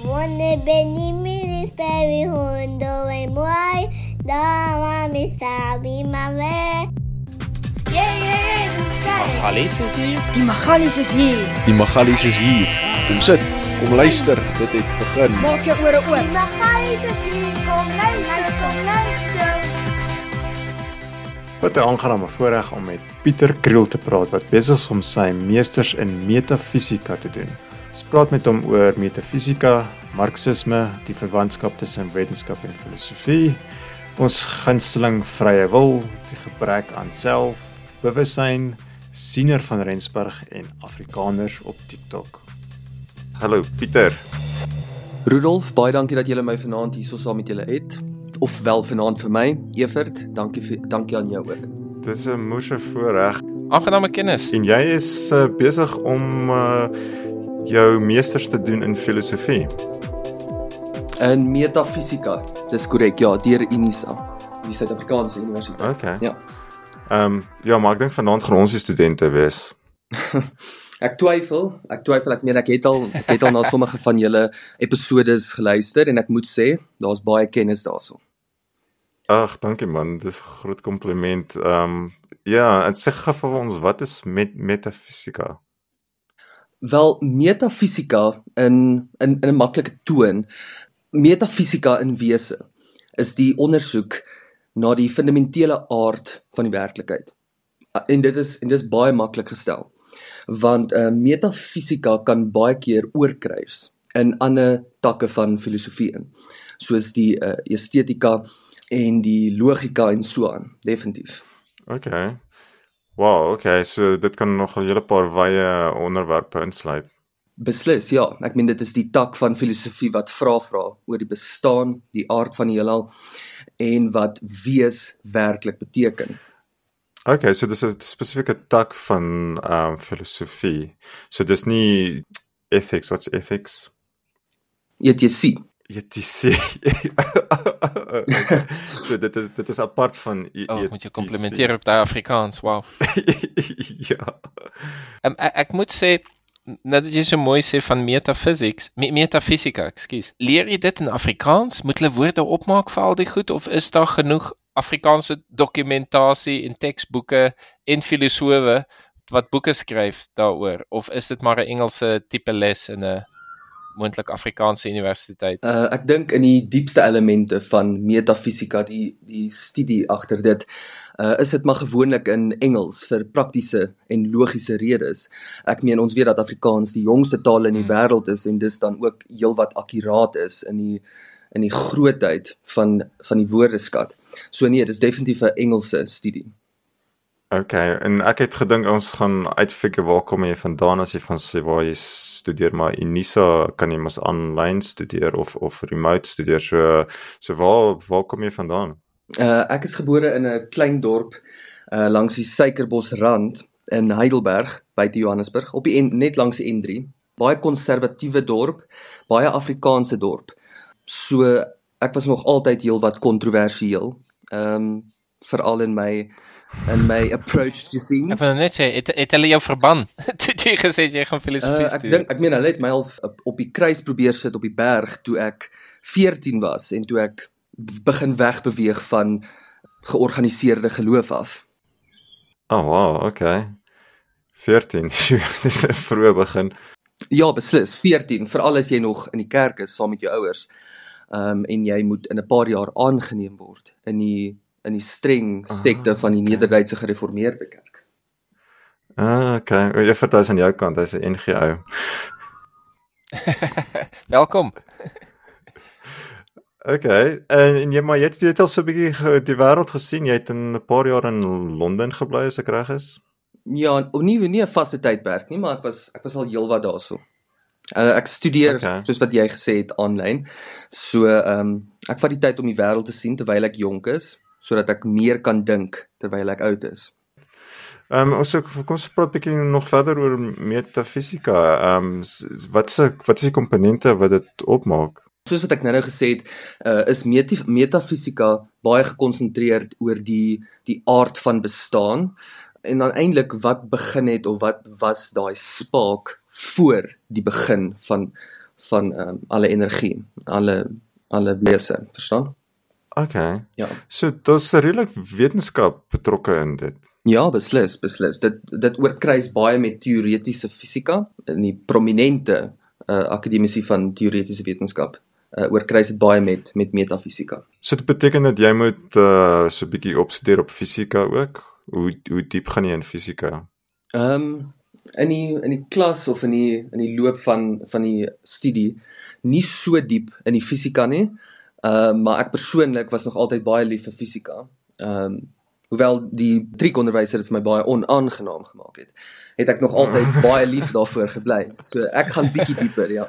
wonder Benny Millie Sperry Hondo and Boy Dama Misabi Mave Yeah, yeah, yeah. Magalies is hier. Die Magalies is hier. Die Magalies is hier. Kom sit, kom luister. Dit het begin. Maak jou ore oop. Die Magali is hier. Kom luister, kom luister. Wat 'n aangename voorreg om met Pieter Kriel te praat wat besig is om sy meesters in metafisika te doen. Ons praat met hom oor metafisika, marxisme, die verwantskap tussen wetenskap en filosofie, ons gunsteling vrye wil, die gebrek aan self, bewussyn, siener van Rensburg en Afrikaners op TikTok. Hallo Pieter. Rudolf, baie dankie dat julle my vanaand hierso saam met julle het. Of wel vanaand vir my. Evert, dankie vir dankie aan jou ook. Dit is 'n moeë voorreg Aangename kennis. en jy is uh, besig om uh, jou meesters te doen in filosofie. In metafisika. Dis korrek, ja, deur Unisa, die Suid-Afrikaanse Universiteit. Okay. Ja. Ehm um, ja, maar ek dink vanaand gaan ons die studente wees. Ek twyfel, ek twyfel ek meen ek het al ek het al na sommige van julle episodes geluister en ek moet sê, daar's baie kennis daarso. Ag, dankie man, dis 'n groot kompliment. Ehm um, ja, en sê gou vir ons wat is met metafisika? Wel, metafisika in in in 'n maklike toon, metafisika in wese is die ondersoek na die fundamentele aard van die werklikheid. En dit is en dis baie maklik gestel. Want uh, metafisika kan baie keer oorkruis in ander takke van filosofie in, soos die uh, estetika en die logika en so aan, definitief. Okay. Wow, okay, so dit kan nog 'n hele paar wye onderwerpe insluit. Beslis, ja. Ek meen dit is die tak van filosofie wat vra vra oor die bestaan, die aard van die heelal en wat wees werklik beteken. Okay, so dis 'n spesifieke tak van ehm um, filosofie. So dis nie ethics, wat's ethics? ETC. ETC. so dit is dit is apart van Oh, ETC. ek moet jou komplimenteer op daai Afrikaans. Wow. ja. Um, ek, ek moet sê nou dat jy so mooi sê van metaphysics, me, metafisika, ekskuus. Leer jy dit in Afrikaans? Moet hulle woorde opmaak vir al die goed of is daar genoeg Afrikaanse dokumentasie en teksboeke en filosowe wat boeke skryf daaroor of is dit maar 'n Engelse tipe les in 'n moontlik Afrikaanse universiteit? Uh ek dink in die diepste elemente van metafisika, die die studie agter dit, uh is dit maar gewoonlik in Engels vir praktiese en logiese redes. Ek meen ons weet dat Afrikaans die jongste taal in die Hmm. wêreld is en dis dan ook heelwat akkuraat is in die in die grootheid van van die woordeskat. So nee, dis definitief 'n Engelse studie. Okay, en ek het gedink ons gaan uitfigure waar kom jy vandaan as jy van sê waar jy studeer, maar Unisa kan jy mos aanlyn studeer of of remote studeer. So so waar waar kom jy vandaan? Uh ek is gebore in 'n klein dorp uh langs die Suikerbosrand in Heidelberg buite Johannesburg op die en, net langs die N3. Baie konservatiewe dorp, baie Afrikaanse dorp. So ek was nog altyd heelwat kontroversieel. Ehm um, veral in my in my approach to Ek things. wil net sê het, het hulle jou verban toe jy gesê jy gaan filosofie Uh, ek studeer? dink ek meen hulle het my al op, op die kruis probeer sit op die berg toe ek 14 was en toe ek begin wegbeweeg van georganiseerde geloof af. Oh wow, okay. 14. Sjoe, Dis 'n vroeë begin. Ja, beslis, 14, veral as jy nog in die kerk is saam met jou ouers. Ehm um, en jy moet in 'n paar jaar aangeneem word in die in die streng Ah, sekte van die okay. Nederduitse Gereformeerde Kerk. Ah, okay. Jy vertel aan jou kant, hy's 'n NG ou. Welkom. Okay. En, en jy maar jy het, jy het al so 'n bietjie die wêreld gesien. Jy het in 'n paar jaar in Londen gebly as ek reg is. Ja, nie nie 'n vaste tydperk nie, maar ek was ek was al heelwat daarso. Uh, ek studeer okay. soos wat jy gesê het aanlyn. So ehm um, ek vat die tyd om die wêreld te sien terwyl ek jonk is, sodat ek meer kan dink terwyl ek oud is. Ehm um, ons ook kom ons praat bietjie nog verder oor metafisika. Ehm um, wat se wat is die komponente wat dit opmaak? Soos wat ek nou-nou gesê het, uh, is metafisika baie gekonsentreer oor die die aard van bestaan en dan eintlik wat begin het of wat was daai spaak voor die begin van van ehm um, alle energie, alle alle wese, verstaan? Okay. Ja. So daar's redelik wetenskap betrokke in dit. Ja, beslis, beslis. Dit dit oorkruis baie met teoretiese fisika in die prominente uh, akademici van teoretiese wetenskap. Uh, oorkruis dit baie met met metafisika. So dit beteken dat jy moet uh so 'n bietjie opstudeer op fisika ook. Hoe hoe diep gaan jy in fisika? Ehm um, in die in die klas of in die in die loop van van die studie nie so diep in die fisika nie. Ehm uh, maar ek persoonlik was nog altyd baie lief vir fisika. Ehm um, hoewel die triekonderwyser dit vir my baie onaangenaam gemaak het, het ek nog altyd baie lief daarvoor gebly. So ek gaan bietjie dieper, ja.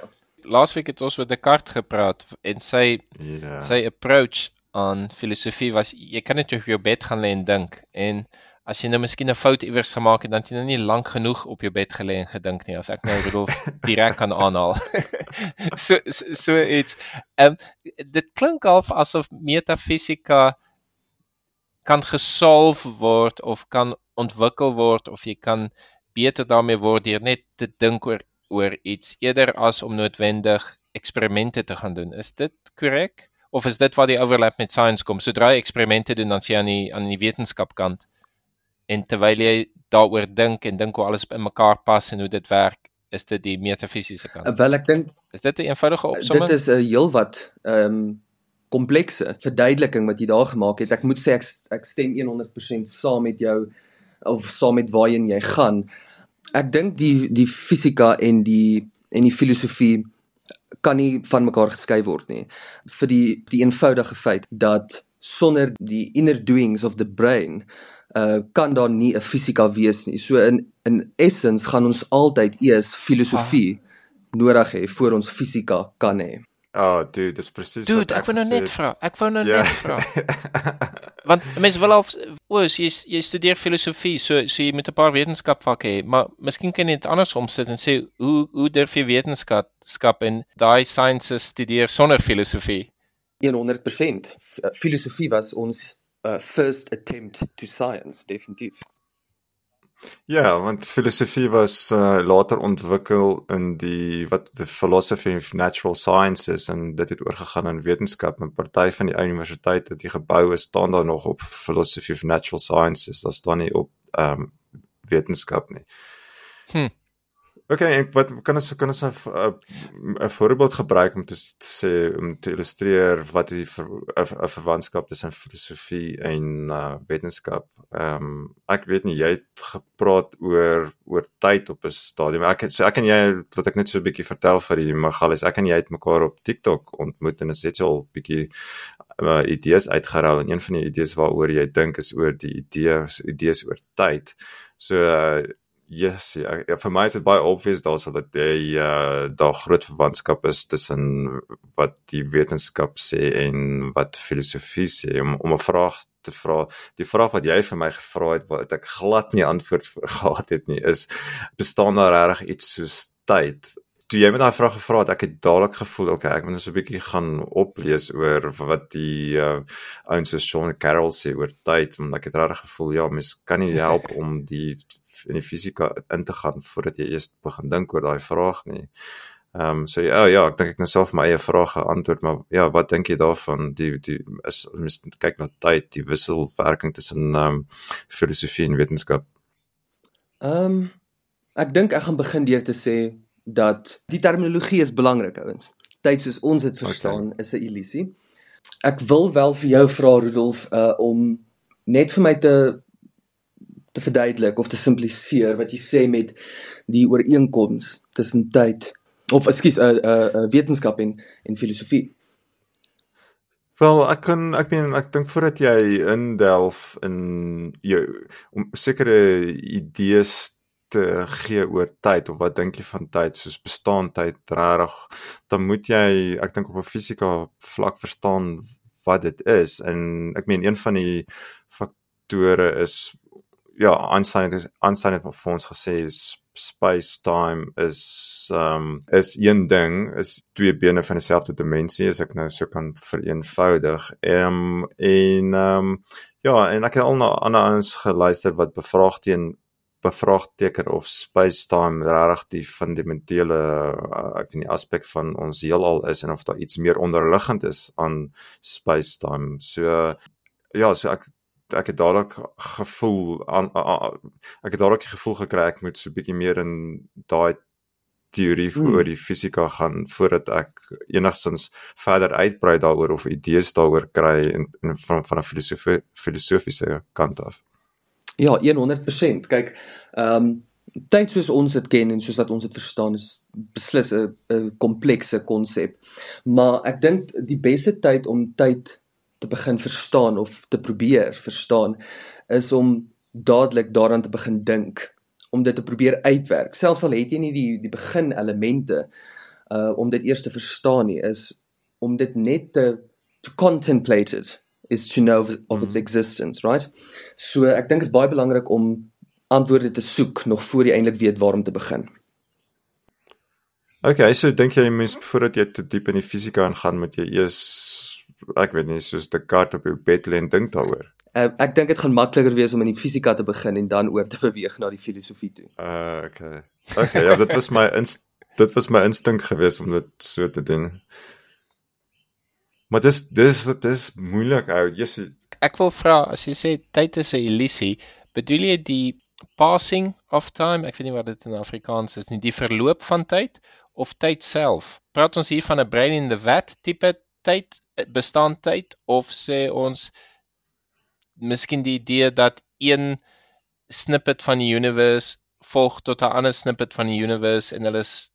Laasweek het ons met Descartes gepraat en sy Ja. sy approach aan filosofie was jy kan net op jou bed gaan lê en dink en as jy nou miskien 'n fout iewers gemaak het dan het jy nou nie lank genoeg op jou bed gelê en gedink nie as ek nou Rudolf direk kan aanhaal. so so, so iets. Ehm um, dit klink half asof metafisika kan gesolve word of kan ontwikkel word of jy kan beter daarmee word deur net te dink oor oor iets eerder as om noodwendig eksperimente te gaan doen. Is dit korrek? Of is dit waar die overlap met science kom? Sodra jy eksperimente doen, dan sien jy aan die aan die wetenskapkant. En terwyl jy daaroor dink en dink hoe alles in mekaar pas en hoe dit werk, is dit die metafisiese kant. Wel ek dink Is dit 'n eenvoudige opsomming? dit is 'n heelwat ehm um, komplekse verduideliking wat jy daar gemaak het. Ek moet sê ek ek stem 100% saam met jou of saam met waarheen jy gaan. Ek dink die die fisika en die en die filosofie kan nie van mekaar geskei word nie vir die die eenvoudige feit dat sonder die inner doings of the brain uh kan daar nie 'n fisika wees nie. So in in essence gaan ons altyd eers filosofie ah. nodig hê voor ons fisika kan hê. Oh, dude, dis presies Dude, wat ek wou nou net vra. Ek wou nou Ja. net vra. Want mense wil al o, jy jy studeer filosofie, so so jy moet 'n paar wetenskapvakke hê, maar miskien kan jy dit andersom sit en sê hoe hoe durf jy wetenskap skap en daai sciences studeer sonder filosofie? 100%. F- uh, Filosofie was ons uh, first attempt to science, definitief. Ja, want filosofie was uh, later ontwikkel in die wat the philosophy of natural sciences en dit het oorgegaan in wetenskap. 'n Party van die universiteite, die geboue staan daar nog op philosophy of natural sciences, dit staan nie op ehm um, wetenskap nie. Hm. Okay, en wat kan ons kan ons 'n 'n voorbeeld gebruik om te, te sê om te illustreer wat die ver- 'n 'n verwantskap tussen filosofie en uh, wetenskap. Ehm um, ek weet nie jy het gepraat oor oor tyd op 'n stadium. Ek het so ek en jy wat ek net so 'n bietjie vertel vir die Magalies. Ek en jy het mekaar op TikTok ontmoet en ons het so 'n bietjie uh, idees uitgerol en een van die idees waaroor jy dink is oor die idees idees oor tyd. So uh, Yes, ja, ja vir my is dit baie obvious daarso dat jy uh daar groot verwantskap is tussen wat die wetenskap sê en wat filosofie sê om om 'n vraag te vra. Die vraag wat jy vir my gevra het wat ek glad nie antwoord vir gehad het nie is bestaan daar regtig iets soos tyd? Toe jy met daai vraag gevra het, ek het dadelik gevoel, okay, ek moet net so 'n bietjie gaan oplees oor wat die uh ouens so Sean Carroll sê oor tyd, want ek het regtig gevoel ja, mens kan nie help om die in die fisika in te gaan voordat jy eers begin dink oor daai vraag nie. Ehm um, so ja, ja, ek dink ek nou self my eie vrae geantwoord, maar ja, wat dink jy daarvan? Die die is mens kyk na tyd, die wisselwerking tussen ehm um, filosofie en wetenskap. Ehm um, ek dink ek gaan begin deur te sê dat die terminologie is belangrik ouens. Tyd soos ons dit verstaan okay. is 'n illusie. Ek wil wel vir jou vra Rudolf uh om net vir my te te verduidelik of te simpliseer wat jy sê met die ooreenkoms tussen tyd of ekskuus 'n uh, 'n uh, uh, wetenskap en en filosofie. Wel, ek kan ek meen ek dink voordat jy indelf in jou om sekere idees te gee oor tyd of wat dink jy van tyd soos bestaan tyd regtig dan moet jy ek dink op 'n fisika vlak verstaan wat dit is en ek meen een van die faktore is ja Einstein het Einstein het vir ons gesê space time is um is een ding is twee bene van dieselfde dimensie as ek nou so kan vereenvoudig um, en um ja en ek het al na ander ouens geluister wat bevraagteen bevraagteken of space-time regtig die fundamentele uh, ek weet nie aspek van ons heelal is en of daar iets meer onderliggend is aan space-time. So ja, so ek ek het dadelik gevoel aan ek het dadelik gevoel gekry ek moet so 'n bietjie meer in daai teorie hmm. oor die fisika gaan voordat ek enigstens verder uitbrei daaroor of idees daaroor kry in, in van van 'n filosofie filosofiese kant af. Ja, 100%. Kyk, ehm um, tyd soos ons dit ken en soos wat ons dit verstaan is beslis 'n komplekse konsep. Maar ek dink die beste tyd om tyd te begin verstaan of te probeer verstaan is om dadelik daaraan te begin dink om dit te probeer uitwerk. Selfs al het jy nie die die begin elemente uh om dit eers te verstaan nie, is om dit net te to contemplate it is to know of, of its mhm. existence, right? So ek dink is baie belangrik om antwoorde te soek nog voor jy eintlik weet waar om te begin. Okay, so dink jy mens voordat jy te diep in die fisika ingaan, moet jy eers ek weet nie, soos die kaart op jou bed lê en dink daaroor? Uh, ek dink dit gaan makliker wees om in die fisika te begin en dan oor te beweeg na die filosofie toe. Uh okay. Okay, ja, dit was my dit was my instink geweest om dit so te doen. Maar dis dis dis moeilik ou. Yes. Ek wil vra as jy sê tyd is 'n illusie, bedoel jy die passing of time? Ek weet nie wat dit in Afrikaans is nie, die verloop van tyd of tyd self? Praat ons hier van 'n brain in the vat tipe tyd, bestaan tyd of sê ons miskien die idee dat een snippet van die universe volg tot 'n ander snippet van die universe en hulle is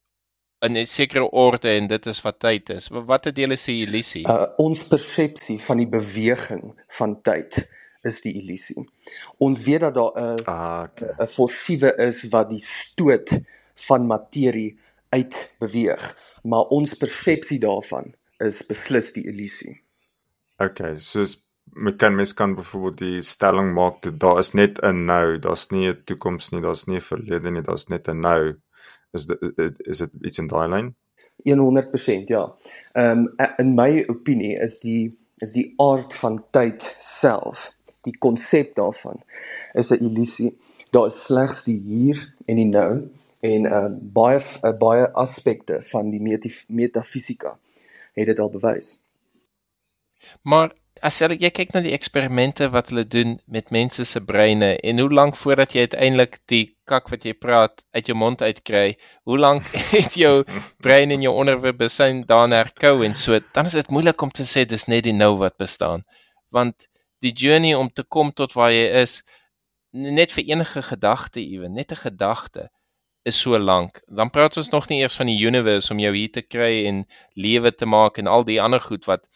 in 'n sekere orde en dit is wat tyd is. Wat het julle se illusie? Uh, ons persepsie van die beweging van tyd is die illusie. Ons weet dat daar 'n 'n ah, okay. forsiewe is wat die stoot van materie uitbeweeg, maar ons persepsie daarvan is beslis die illusie. Okay, soos met kan mens kan byvoorbeeld die stelling maak dat daar is net 'n nou, daar's nie 'n toekoms nie, daar's nie 'n verlede nie, daar's net 'n nou. Is dit is dit iets in daai lyn? 100% ja. Ehm um, in my opinie is die is die aard van tyd self, die konsep daarvan is 'n illusie. Daar is slegs die hier en die nou en ehm uh, baie uh, baie aspekte van die metafisika het dit al bewys. Maar as jy, jy kyk na die eksperimente wat hulle doen met mense se breine en hoe lank voordat jy uiteindelik die kak wat jy praat uit jou mond uitkry, hoe lank het jou brein en jou onderbewussyn daarna herkou en so, dan is dit moeilik om te sê dis net die nou wat bestaan. Want die journey om te kom tot waar jy is net vir enige gedagte ewe, net 'n gedagte is so lank. Dan praat ons nog nie eers van die universe om jou hier te kry en lewe te maak en al die ander goed wat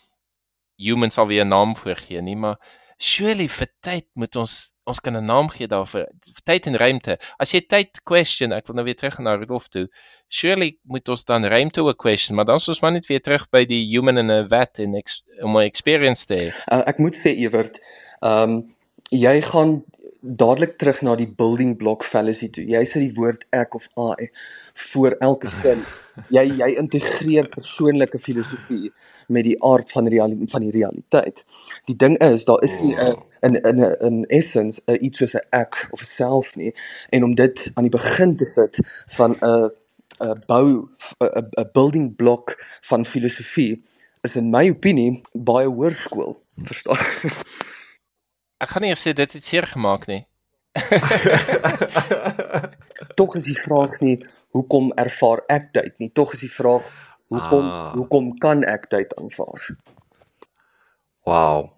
humans sal weer 'n naam voorgee nie, maar surely vir tyd moet ons ons kan 'n naam gee daarvoor. Vir tyd en ruimte. As jy tyd question, ek wil nou weer terug na Rudolf toe. Surely moet ons dan ruimte ook question, maar dan is ons maar net weer terug by die human in 'n vat en om 'n experience te hê. Uh, ek moet sê Ewert, ehm um, jy gaan dadelik terug na die building block fallacy toe. Jy sê die woord ek of I voor elke sin. Jy jy integreer persoonlike filosofie met die aard van realiteit van die realiteit. Die ding is, daar is nie 'n in in 'n in essence 'n iets soos 'n ek of 'n self nie en om dit aan die begin te sit van 'n 'n bou 'n 'n building block van filosofie is in my opinie baie hoërskool, verstaan? Ek gaan nie sê dit het seer gemaak nie. Tog is die vraag nie hoekom ervaar ek tyd nie. Tog is die vraag hoekom ah. hoekom kan ek tyd aanvaar? Wow.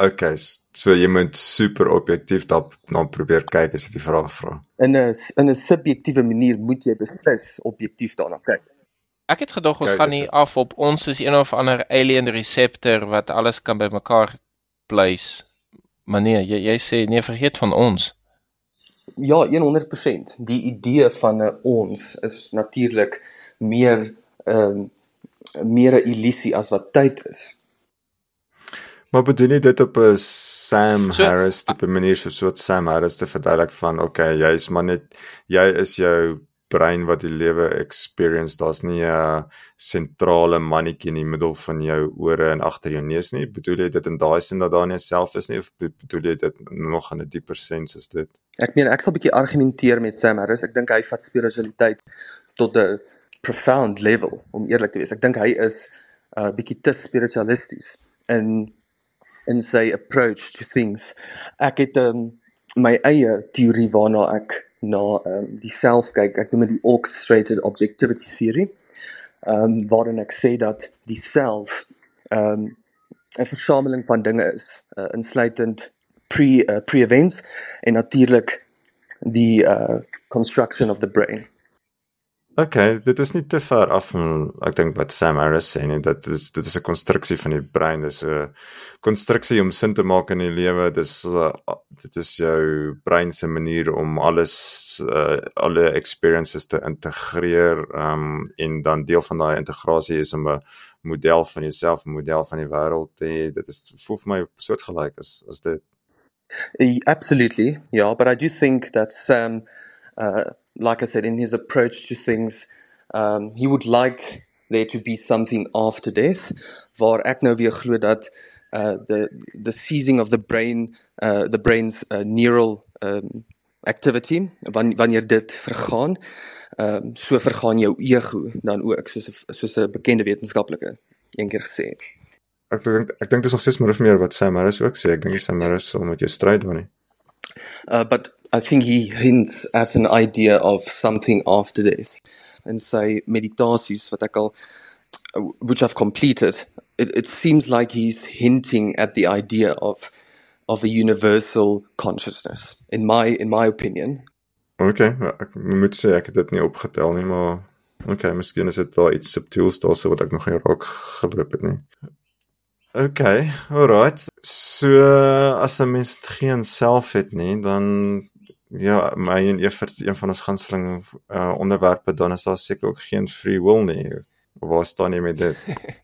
Okay, so jy moet super objektief daarop na probeer kyk as jy die vraag vra. In 'n in 'n subjektiewe manier moet jy beslis objektief daarna kyk. Ek het gedog ons gaan nie af op ons is een of ander alien receptor wat alles kan bymekaar pleis Maar nee, jy jy sê nee, vergeet van ons. Ja, 100%. Die idee van 'n ons is natuurlik meer ehm um, meer 'n illusie as wat tyd is. Maar bedoel jy dit op 'n Sam so, Harris tipe manier so so Sam Harris te verduidelik van okay, jy is maar net jy is jou brein wat die lewe experience. Daar's nie 'n sentrale mannetjie in die middel van jou ore en agter jou neus nie. Bedoel jy dit in daai sin dat daar nie self is nie of bedoel jy dit nog in 'n dieper sens is dit? Ek meen ek sal 'n bietjie argumenteer met Sam Harris. Ek dink hy vat spiritualiteit tot 'n profound level om eerlik te wees. Ek dink hy is 'n uh, bietjie te spiritualisties in in sy approach to things. Ek het um, my eie teorie waarna ek na ehm um, die self kyk. Ek noem dit die orchestrated objectivity theory. Ehm um, waarin ek sê dat die self ehm um, 'n versameling van dinge is, uh, insluitend pre uh, pre-events en natuurlik die uh construction of the brain. Okay, dit is nie te ver af van ek dink wat Sam Harris sê nie, dat dit is dit is 'n konstruksie van die brein, dis 'n konstruksie om sin te maak in die lewe. Dis uh, dit is jou brein se manier om alles uh, alle experiences te integreer, um en dan deel van daai integrasie is om 'n model van jouself, 'n model van die wêreld te hê. Dit is voel vir my soortgelyk as as dit Absolutely. Yeah, but I do think that Sam uh like I said, in his approach to things, um, he would like there to be something after death, waar ek nou weer glo dat uh, the the seizing of the brain, uh, the brain's uh, neural um, activity, wanneer dit vergaan, um, so vergaan jou ego dan ook, soos soos 'n bekende wetenskaplike eendag gesê het. Ek dink ek dink dis nog steeds meer of meer wat Sam Harris ook sê. Ek dink Sam Harris sal met jou stryd wanneer. Uh, but I think he hints at an idea of something after death. And say meditaties, what I call, which I've completed, it, it seems like he's hinting at the idea of of a universal consciousness. In my in my opinion. Okay, ek moet sê ek het dit nie opgetel nie, maar okay, miskien is dit daar iets subtiels daarso wat ek nog nie raak geloop het nie. Okay, alright. So as 'n mens geen self het nie, dan ja, my en Evert een van ons gunsteling uh, onderwerpe dan is daar seker ook geen free will nie. Waar staan jy met dit?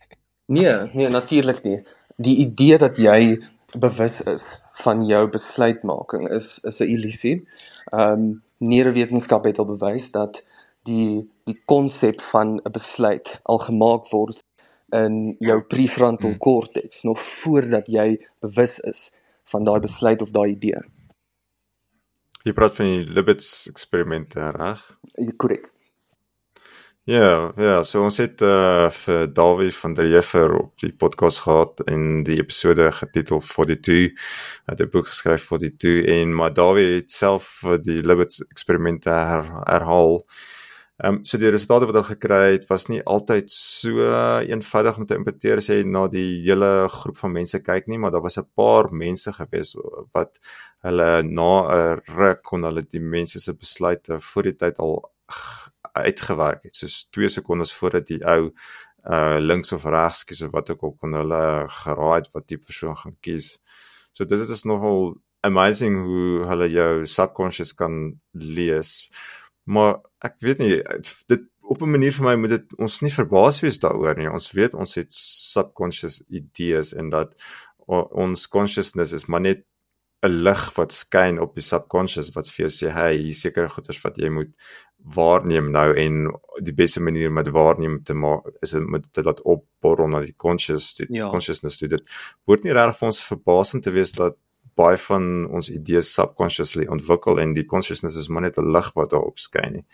nee, nee, natuurlik nie. Die idee dat jy bewus is van jou besluitmaking is is 'n illusie. Ehm um, neurowetenskap het al bewys dat die die konsep van 'n besluit al gemaak word in jou prefrontal hmm. cortex nog voordat jy bewus is van daai besluit of daai idee. Jy praat van die Libbets eksperimente, reg? Ja, korrek. Ja, ja, so ons het uh vir Dawie van der Heever op die podcast gehad en die episode getitel 42. Hy het 'n boek geskryf vir die toe en maar Dawie het self die Libbets eksperimente her, herhaal. Ehm um, so die resultate wat hulle gekry het was nie altyd so eenvoudig om te interpreteer as jy na die hele groep van mense kyk nie, maar daar was 'n paar mense gewees wat hulle na 'n ruk kon hulle die mense se besluite voor die tyd al uitgewerk het. Soos 2 sekondes voordat die ou uh links of regs kies of wat ook al kon hulle geraai het wat die persoon gaan kies. So dit is nogal amazing hoe hulle jou subconscious kan lees maar ek weet nie dit op 'n manier vir my moet dit ons nie verbaas wees daaroor nie. Ons weet ons het subconscious idees en dat ons consciousness is maar net 'n lig wat skyn op die subconscious wat vir jou sê hey, hier seker goeders wat jy moet waarneem nou en die beste manier om dit waarneem te maak is om dit te laat opborrel na die conscious die ja. consciousness dit word nie regtig vir ons verbasend te wees dat baie van ons idees subconsciously ontwikkel en die consciousness is maar net 'n lig wat daarop skyn nie.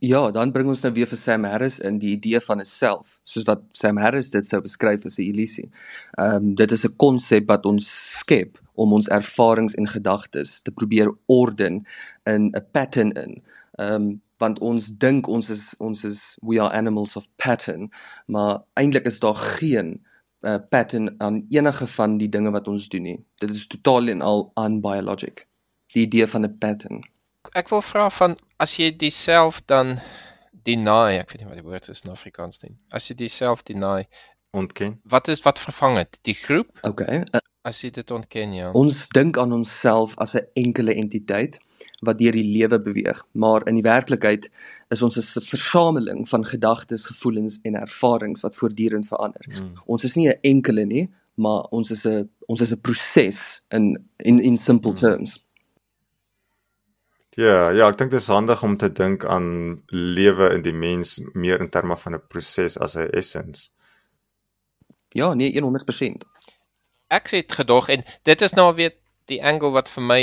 Ja, dan bring ons nou weer vir Sam Harris in die idee van 'n self, soos wat Sam Harris dit sou beskryf as 'n illusie. Ehm um, dit is 'n konsep wat ons skep om ons ervarings en gedagtes te probeer orden in 'n pattern in. Ehm um, want ons dink ons is ons is we are animals of pattern, maar eintlik is daar geen uh, pattern aan enige van die dinge wat ons doen nie. Dit is totaal en al unbiologic. Die idee van 'n pattern. Ek wil vra van as jy diself dan deny, ek weet nie wat die woord is in Afrikaans nie. As jy diself deny, ontken. Wat is wat vervang dit? Die groep? Okay. As jy dit ontken, ja. Ons dink aan onsself as 'n enkele entiteit wat deur die lewe beweeg, maar in die werklikheid is ons 'n versameling van gedagtes, gevoelens en ervarings wat voortdurend verander. Mm. Ons is nie 'n enkele nie, maar ons is 'n ons is 'n proses in in in simple mm. terms. Ja, ja, ek dink dit is handig om te dink aan lewe in die mens meer in terme van 'n proses as 'n essence. Ja, nee, 100%. Ek dit gedog en dit is nou weer die angle wat vir my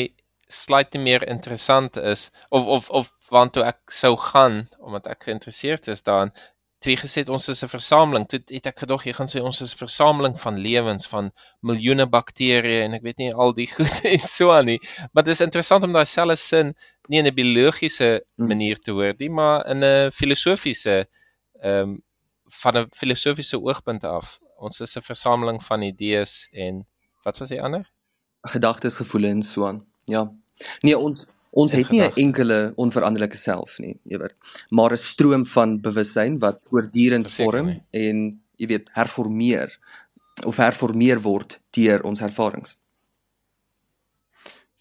slightly meer interessant is of of of waantoe ek sou gaan omdat ek geïnteresseerd is daarin. Toe jy gesê het ons is 'n versameling, toe het ek gedog jy gaan sê ons is 'n versameling van lewens van miljoene bakterieë en ek weet nie al die goed en so aan nie. Maar dit is interessant om daai selfe sin nie in 'n biologiese Hmm. manier te hoor nie, maar in 'n filosofiese ehm um, van 'n filosofiese oogpunt af. Ons is 'n versameling van idees en wat was die ander? Gedagtes, gevoelens, so aan. Ja. Nee, ons ons Ja, het nie 'n enkele onveranderlike self nie, weet, maar 'n stroom van bewussyn wat voortdurend vorm nie. en jy weet herformeer of herformeer word deur ons ervarings.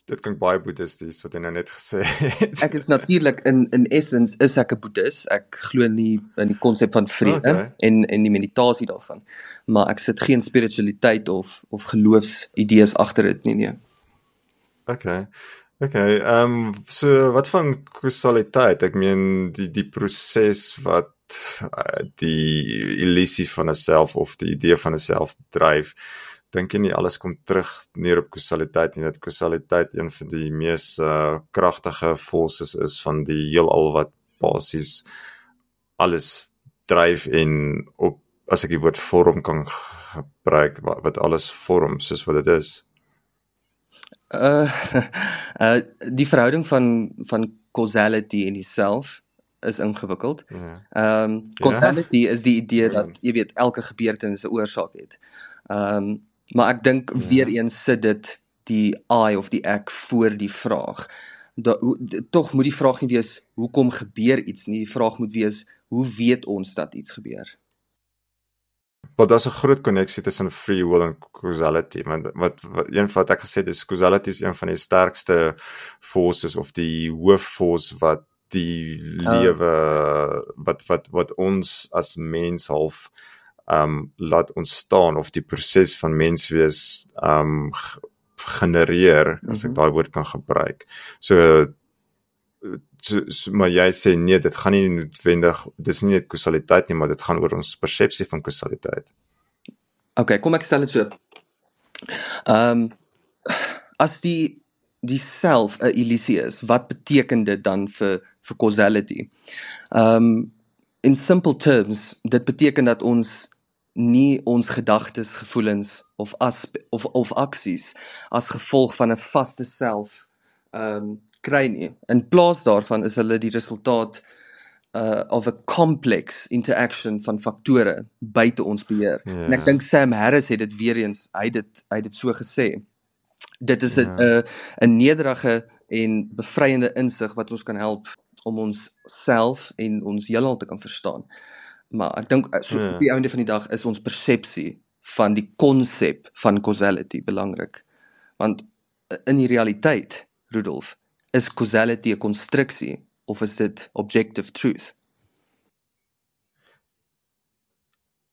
Dit klink baie boeddhisties wat jy nou net gesê het. Ek is natuurlik in in essence is ek 'n boeddhis. Ek glo nie in die konsep van vrede Okay. en en die meditasie daarvan. Maar ek sit geen spiritualiteit of of geloofsidees agter dit nie nee. Okay. Okay, ehm um, so wat van kausaliteit? Ek meen die die proses wat uh, die illusie van 'n self of die idee van 'n self dryf. Dink jy nie alles kom terug neer op kausaliteit nie dat kausaliteit een van die mees uh, kragtige forces is van die heelal wat basies alles dryf en op as ek die woord vorm kan gebruik wat, wat alles vorm soos wat dit is. Uh uh die verhouding van van causality en die self is ingewikkeld. Ja. Ehm um, causality is die idee dat jy weet elke gebeurtenis 'n oorsaak het. Ehm um, maar ek dink Ja. weer eens sit dit die I of die ek voor die vraag. Tog moet die vraag nie wees hoekom gebeur iets nie, die vraag moet wees hoe weet ons dat iets gebeur? Want daar's 'n groot koneksie tussen free will en causality. Want wat, wat een wat ek gesê het is causality is een van die sterkste forces of die hoof force wat die Ah. lewe wat wat wat ons as mens half um laat ontstaan of die proses van menswees um genereer as ek Mhm. daai woord kan gebruik. So so, so maar jy sê nee, dit gaan nie noodwendig dis nie net kausaliteit nie, maar dit gaan oor ons persepsie van kausaliteit. Okay, kom ek stel dit so. Ehm um, as die die self 'n illusie is, wat beteken dit dan vir vir causality? Ehm um, in simple terms, dit beteken dat ons nie ons gedagtes, gevoelens of as of of aksies as gevolg van 'n vaste self ehm um, kry nie. In plaas daarvan is hulle die resultaat uh of 'n complex interaction van faktore buite ons beheer. Ja. En ek dink Sam Harris het dit weer eens, hy dit hy dit so gesê. Dit is 'n Ja. 'n nederige en bevryende insig wat ons kan help om ons self en ons heelal te kan verstaan. Maar ek dink uh, so Ja. op die einde van die dag is ons persepsie van die konsep van causality belangrik. Want uh, in die realiteit, Rudolf, is causality 'n konstruksie of is dit objective truth?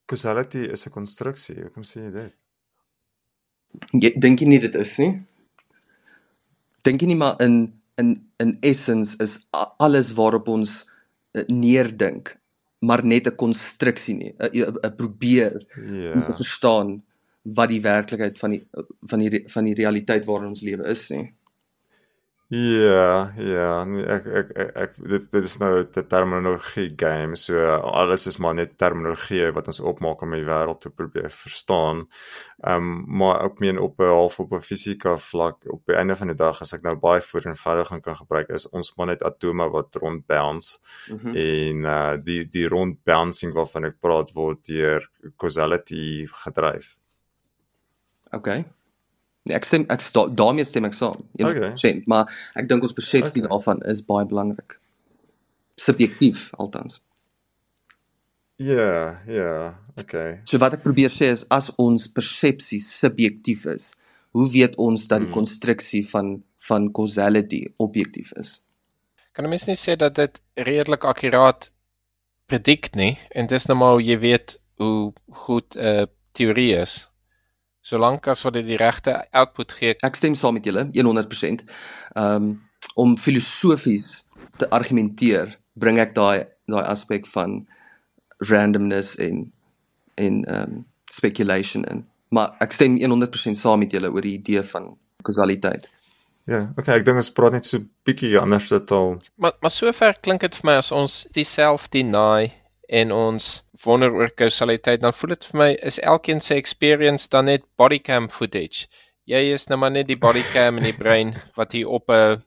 Causality is 'n konstruksie. Hoekom sê jy dit? Jy dink jy nie dit is nie? Dink jy nie maar in in in essence is alles waarop ons uh, neerdink maar net 'n konstruksie nie, 'n probeer om te Ja. verstaan wat die werklikheid van die van die van die realiteit waarin ons lewe is nie. Ja, ja, ek ek ek, ek dit dit is nou 'n terminologie game. So alles is maar net terminologie wat ons opmaak om die wêreld te probeer verstaan. Ehm um, maar ek meen op 'n half op 'n fisika vlak op die einde van die dag as ek nou baie vereenvoudiging kan gebruik is ons maar net atome wat rond bounce Mhm. en uh die die rond bouncing waarvan ek praat word deur causality gedryf. Okay. Nee, ek stem ek sta, daarmee stem ek saam. 100%, okay. maar ek dink ons persepsie Okay. daarvan is baie belangrik. Subjektief althans. Ja, ja, okay. So wat ek probeer sê is as ons persepsie subjektief is, hoe weet ons dat die Mhm. konstruksie van van causality objektief is? Kan 'n mens nie sê dat dit redelik akkuraat predikt nie en dis nou maar hoe jy weet hoe goed 'n uh, teorie is. Solank as wat dit die regte output gee, Ek stem saam met julle 100%. Ehm um, om filosofies te argumenteer, bring ek daai daai aspek van randomness en en ehm um, speculation in. Maar ek stem 100% saam met julle oor die idee van kausaliteit. Ja, okay, ek dink ons praat net so bietjie anders dit al. Maar maar sover klink dit vir my as ons dieself deny en ons wonder oor kausaliteit, dan voel dit vir my is elkeen se experience dan net bodycam footage. Jy is nou maar net die bodycam in die brein wat hier op 'n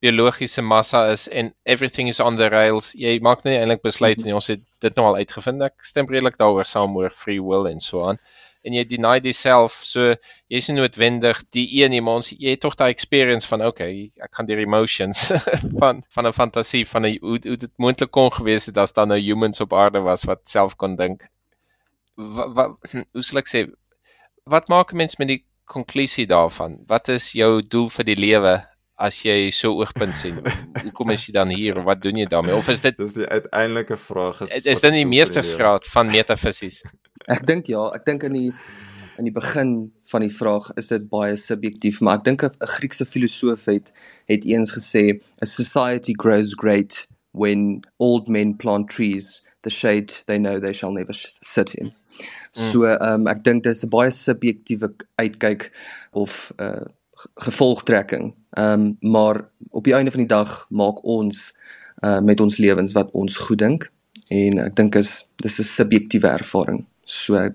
biologiese massa is en everything is on the rails. Jy maak net eintlik besluit en ons het dit nou al uitgevind. Ek stem redelik daaroor saam oor free will en so aan en jy deny diself so jy's nie noodwendig die een nie maar ons jy het tog daai experience van okay ek gaan deur emotions van van 'n fantasie van 'n hoe, hoe dit moontlik kon gewees het as daar nou humans op aarde was wat self kon dink. Wat, wat hoe sal ek sê wat maak 'n mens met die konklusie daarvan? Wat is jou doel vir die lewe as jy so oogpunt sien? Hoekom is jy dan hier? Wat doen jy daarmee? Of is dit dis die uiteindelike vraag is is, is dit die meestersgraad van metafisies Ek dink ja, ek dink in die in die begin van die vraag is dit baie subjektief, maar ek dink 'n Griekse filosoof het het eens gesê, "A society grows great when old men plant trees, the shade they know they shall never sit in." Mm. So, ehm um, ek dink dit is 'n baie subjektiewe uitkyk of 'n uh, gevolgtrekking. Ehm um, maar op die einde van die dag maak ons uh, met ons lewens wat ons goed dink en ek dink is dis 'n subjektiewe ervaring. So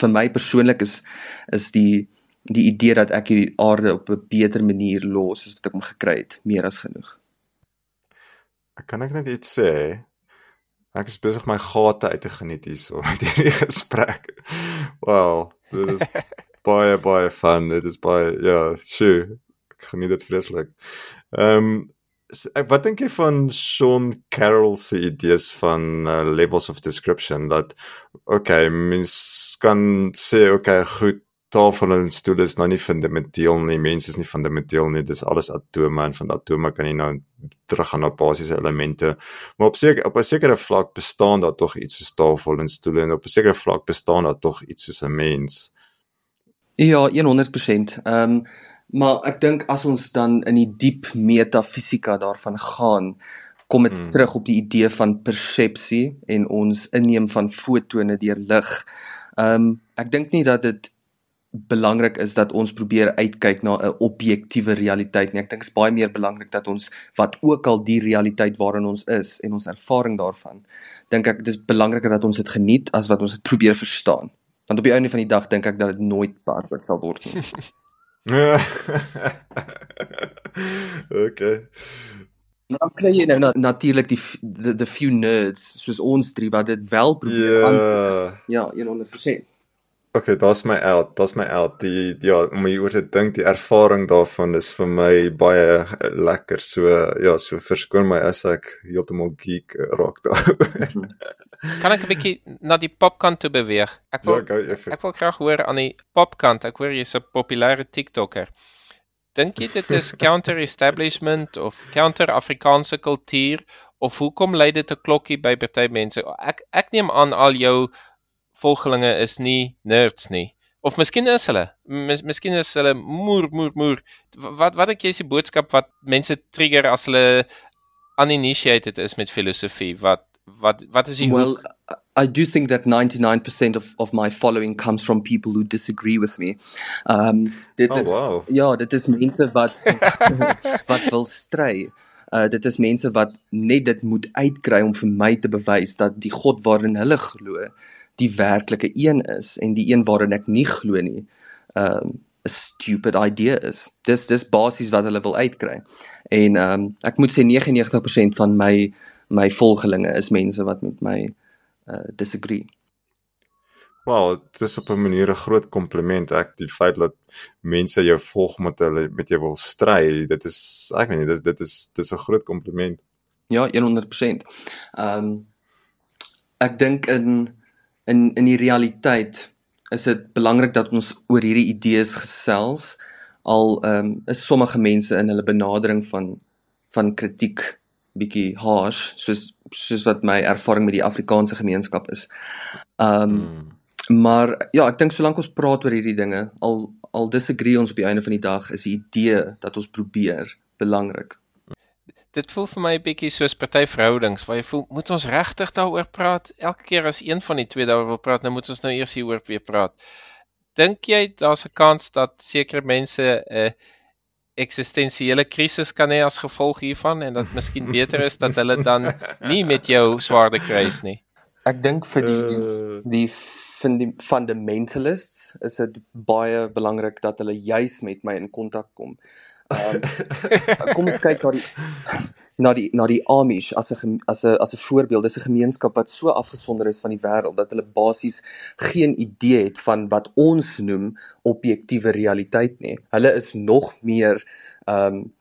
vir my persoonlik is is die die idee dat ek die aarde op 'n beter manier los as wat ek hom gekry het, meer as genoeg. Ek kan ek net iets sê. Ek is besig my gate uit te geniet hierso met hierdie gesprek. Wel, dit is baie baie fun. Dit is baie ja, sure. Ek geniet dit vreeslik. Ehm um, wat dink jy van Sean Carroll se idees van uh, levels of description dat okay, mens kan sê okay, goed, tafel en stoel is nou nie fundamenteel nie, mense is nie fundamenteel nie, dis alles atome en van atome kan jy nou terug gaan na basiese elemente. Maar op seker op 'n sekere vlak bestaan daar tog iets soos tafel en stoel en op 'n sekere vlak bestaan daar tog iets soos 'n mens. Ja, 100%. Ehm um, Maar ek dink as ons dan in die diep metafisika daarvan gaan, kom dit hmm. terug op die idee van persepsie en ons inneem van fotone deur lig. Ehm um, ek dink nie dat dit belangrik is dat ons probeer uitkyk na 'n objektiewe realiteit nie. Ek dink dit is baie meer belangrik dat ons wat ook al die realiteit waarin ons is en ons ervaring daarvan, dink ek dis belangriker dat ons dit geniet as wat ons dit probeer verstaan. Want op die einde van die dag dink ek dat dit nooit beantwoord sal word nie. okay. Nou kry jy nou natuurlik die the, the few nerds soos ons drie wat dit wel probeer yeah. antwoord. Ja, 100%. Okay, daar's my out. Daar's my out. Die ja, om oor te dink, die ervaring daarvan is vir my baie lekker. So ja, so verskoon my as ek heeltemal geek raak daaroor. kan ek 'n bietjie na die popkant toe beweeg? Ek wil ja, ek wil graag hoor aan die popkant. Ek hoor jy's 'n populêre TikToker. Dink jy dit is counter establishment of counter Afrikaanse kultuur of hoekom lei dit 'n klokkie by party mense? Ek ek neem aan al jou volgelinge is nie nerds nie. Of miskien is hulle. Mis, miskien is hulle moer moer moer. Wat wat ek jy is die boodskap wat mense trigger as hulle uninitiated is met filosofie? Wat wat wat is die Well, I do think that 99% of of my following comes from people who disagree with me. Um dit oh, is wow. ja, dit is mense wat wat wil stry. Uh dit is mense wat net dit moet uitkry om vir my te bewys dat die God waarin hulle glo die werklike een is en die een waarin ek nie glo nie. Um 'n stupid idea is. Dis dis basies wat hulle wil uitkry. En um ek moet sê 99% van my my volgelinge is mense wat met my uh disagree. Wel, dit is op 'n manier 'n groot kompliment. Ek die feit dat mense jou volg met hulle met jou wil stry, dit is ek weet nie, dit dit is dis 'n groot kompliment. Ja, 100%. Ehm um, ek dink in in in die realiteit is dit belangrik dat ons oor hierdie idees gesels al ehm um, is sommige mense in hulle benadering van van kritiek bietjie harsh soos soos wat my ervaring met die Afrikaanse gemeenskap is. Ehm um, mm. maar ja, ek dink solank ons praat oor hierdie dinge, al al disagree ons op die einde van die dag, is die idee dat ons probeer belangrik. Dit voel vir my 'n bietjie soos party verhoudings waar jy voel moet ons regtig daaroor praat? Elke keer as een van die twee daaroor wil praat, nou moet ons nou eers hieroor weer praat. Dink jy daar's 'n kans dat sekere mense 'n uh, eksistensiële krisis kan hê as gevolg hiervan en dat miskien beter is dat hulle dan nie met jou swaarde kruis nie? Ek dink vir die uh... die fundamentalists is dit baie belangrik dat hulle juis met my in kontak kom. Um, kom ons kyk na die na die na die Amish as 'n as 'n as 'n voorbeeld. Dis 'n gemeenskap wat so afgesonder is van die wêreld dat hulle basies geen idee het van wat ons noem objektiewe realiteit nie. Hulle is nog meer um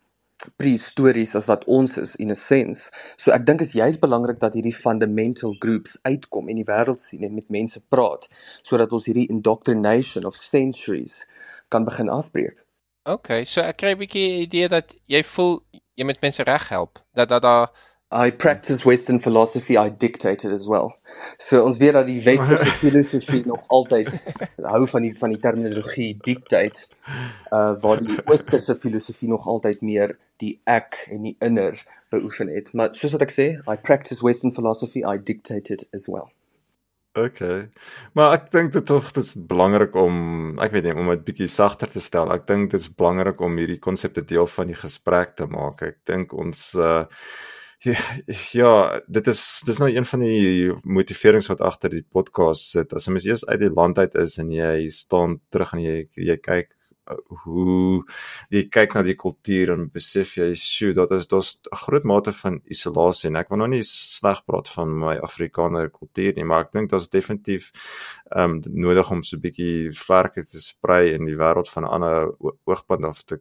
prehistories as wat ons is in 'n sens. So ek dink is juist belangrik dat hierdie fundamental groups uitkom en die wêreld sien en met mense praat sodat ons hierdie indoctrination of centuries kan begin afbreek. Okay, so ek kry 'n bietjie idee dat jy voel jy met mense reg help. Dat dat daar I practice western philosophy I dictate it as well. So ons weet dat die westerse filosofie nog altyd hou van die van die terminologie dictate uh waar die oosterse filosofie nog altyd meer die ek en die inner beoefen het. Maar soos wat ek sê, I practice western philosophy I dictate it as well. Okay. Maar ek dink dit tog dis belangrik om ek weet nie om dit bietjie sagter te stel. Ek dink dit is belangrik om hierdie konsepte deel van die gesprek te maak. Ek dink ons uh ja, dit is dis nou een van die motiverings wat agter die podcast sit. As 'n mens eers uit die land uit is en jy staan terug en jy jy kyk hoe jy kyk na die kultuur en besef jy sjoe dat is daar's 'n groot mate van isolasie en ek wil nou nie sleg praat van my Afrikaner kultuur nie maar ek dink daar's definitief ehm um, nodig om so 'n bietjie vlerke te sprei in die wêreld van ander oogpunt af te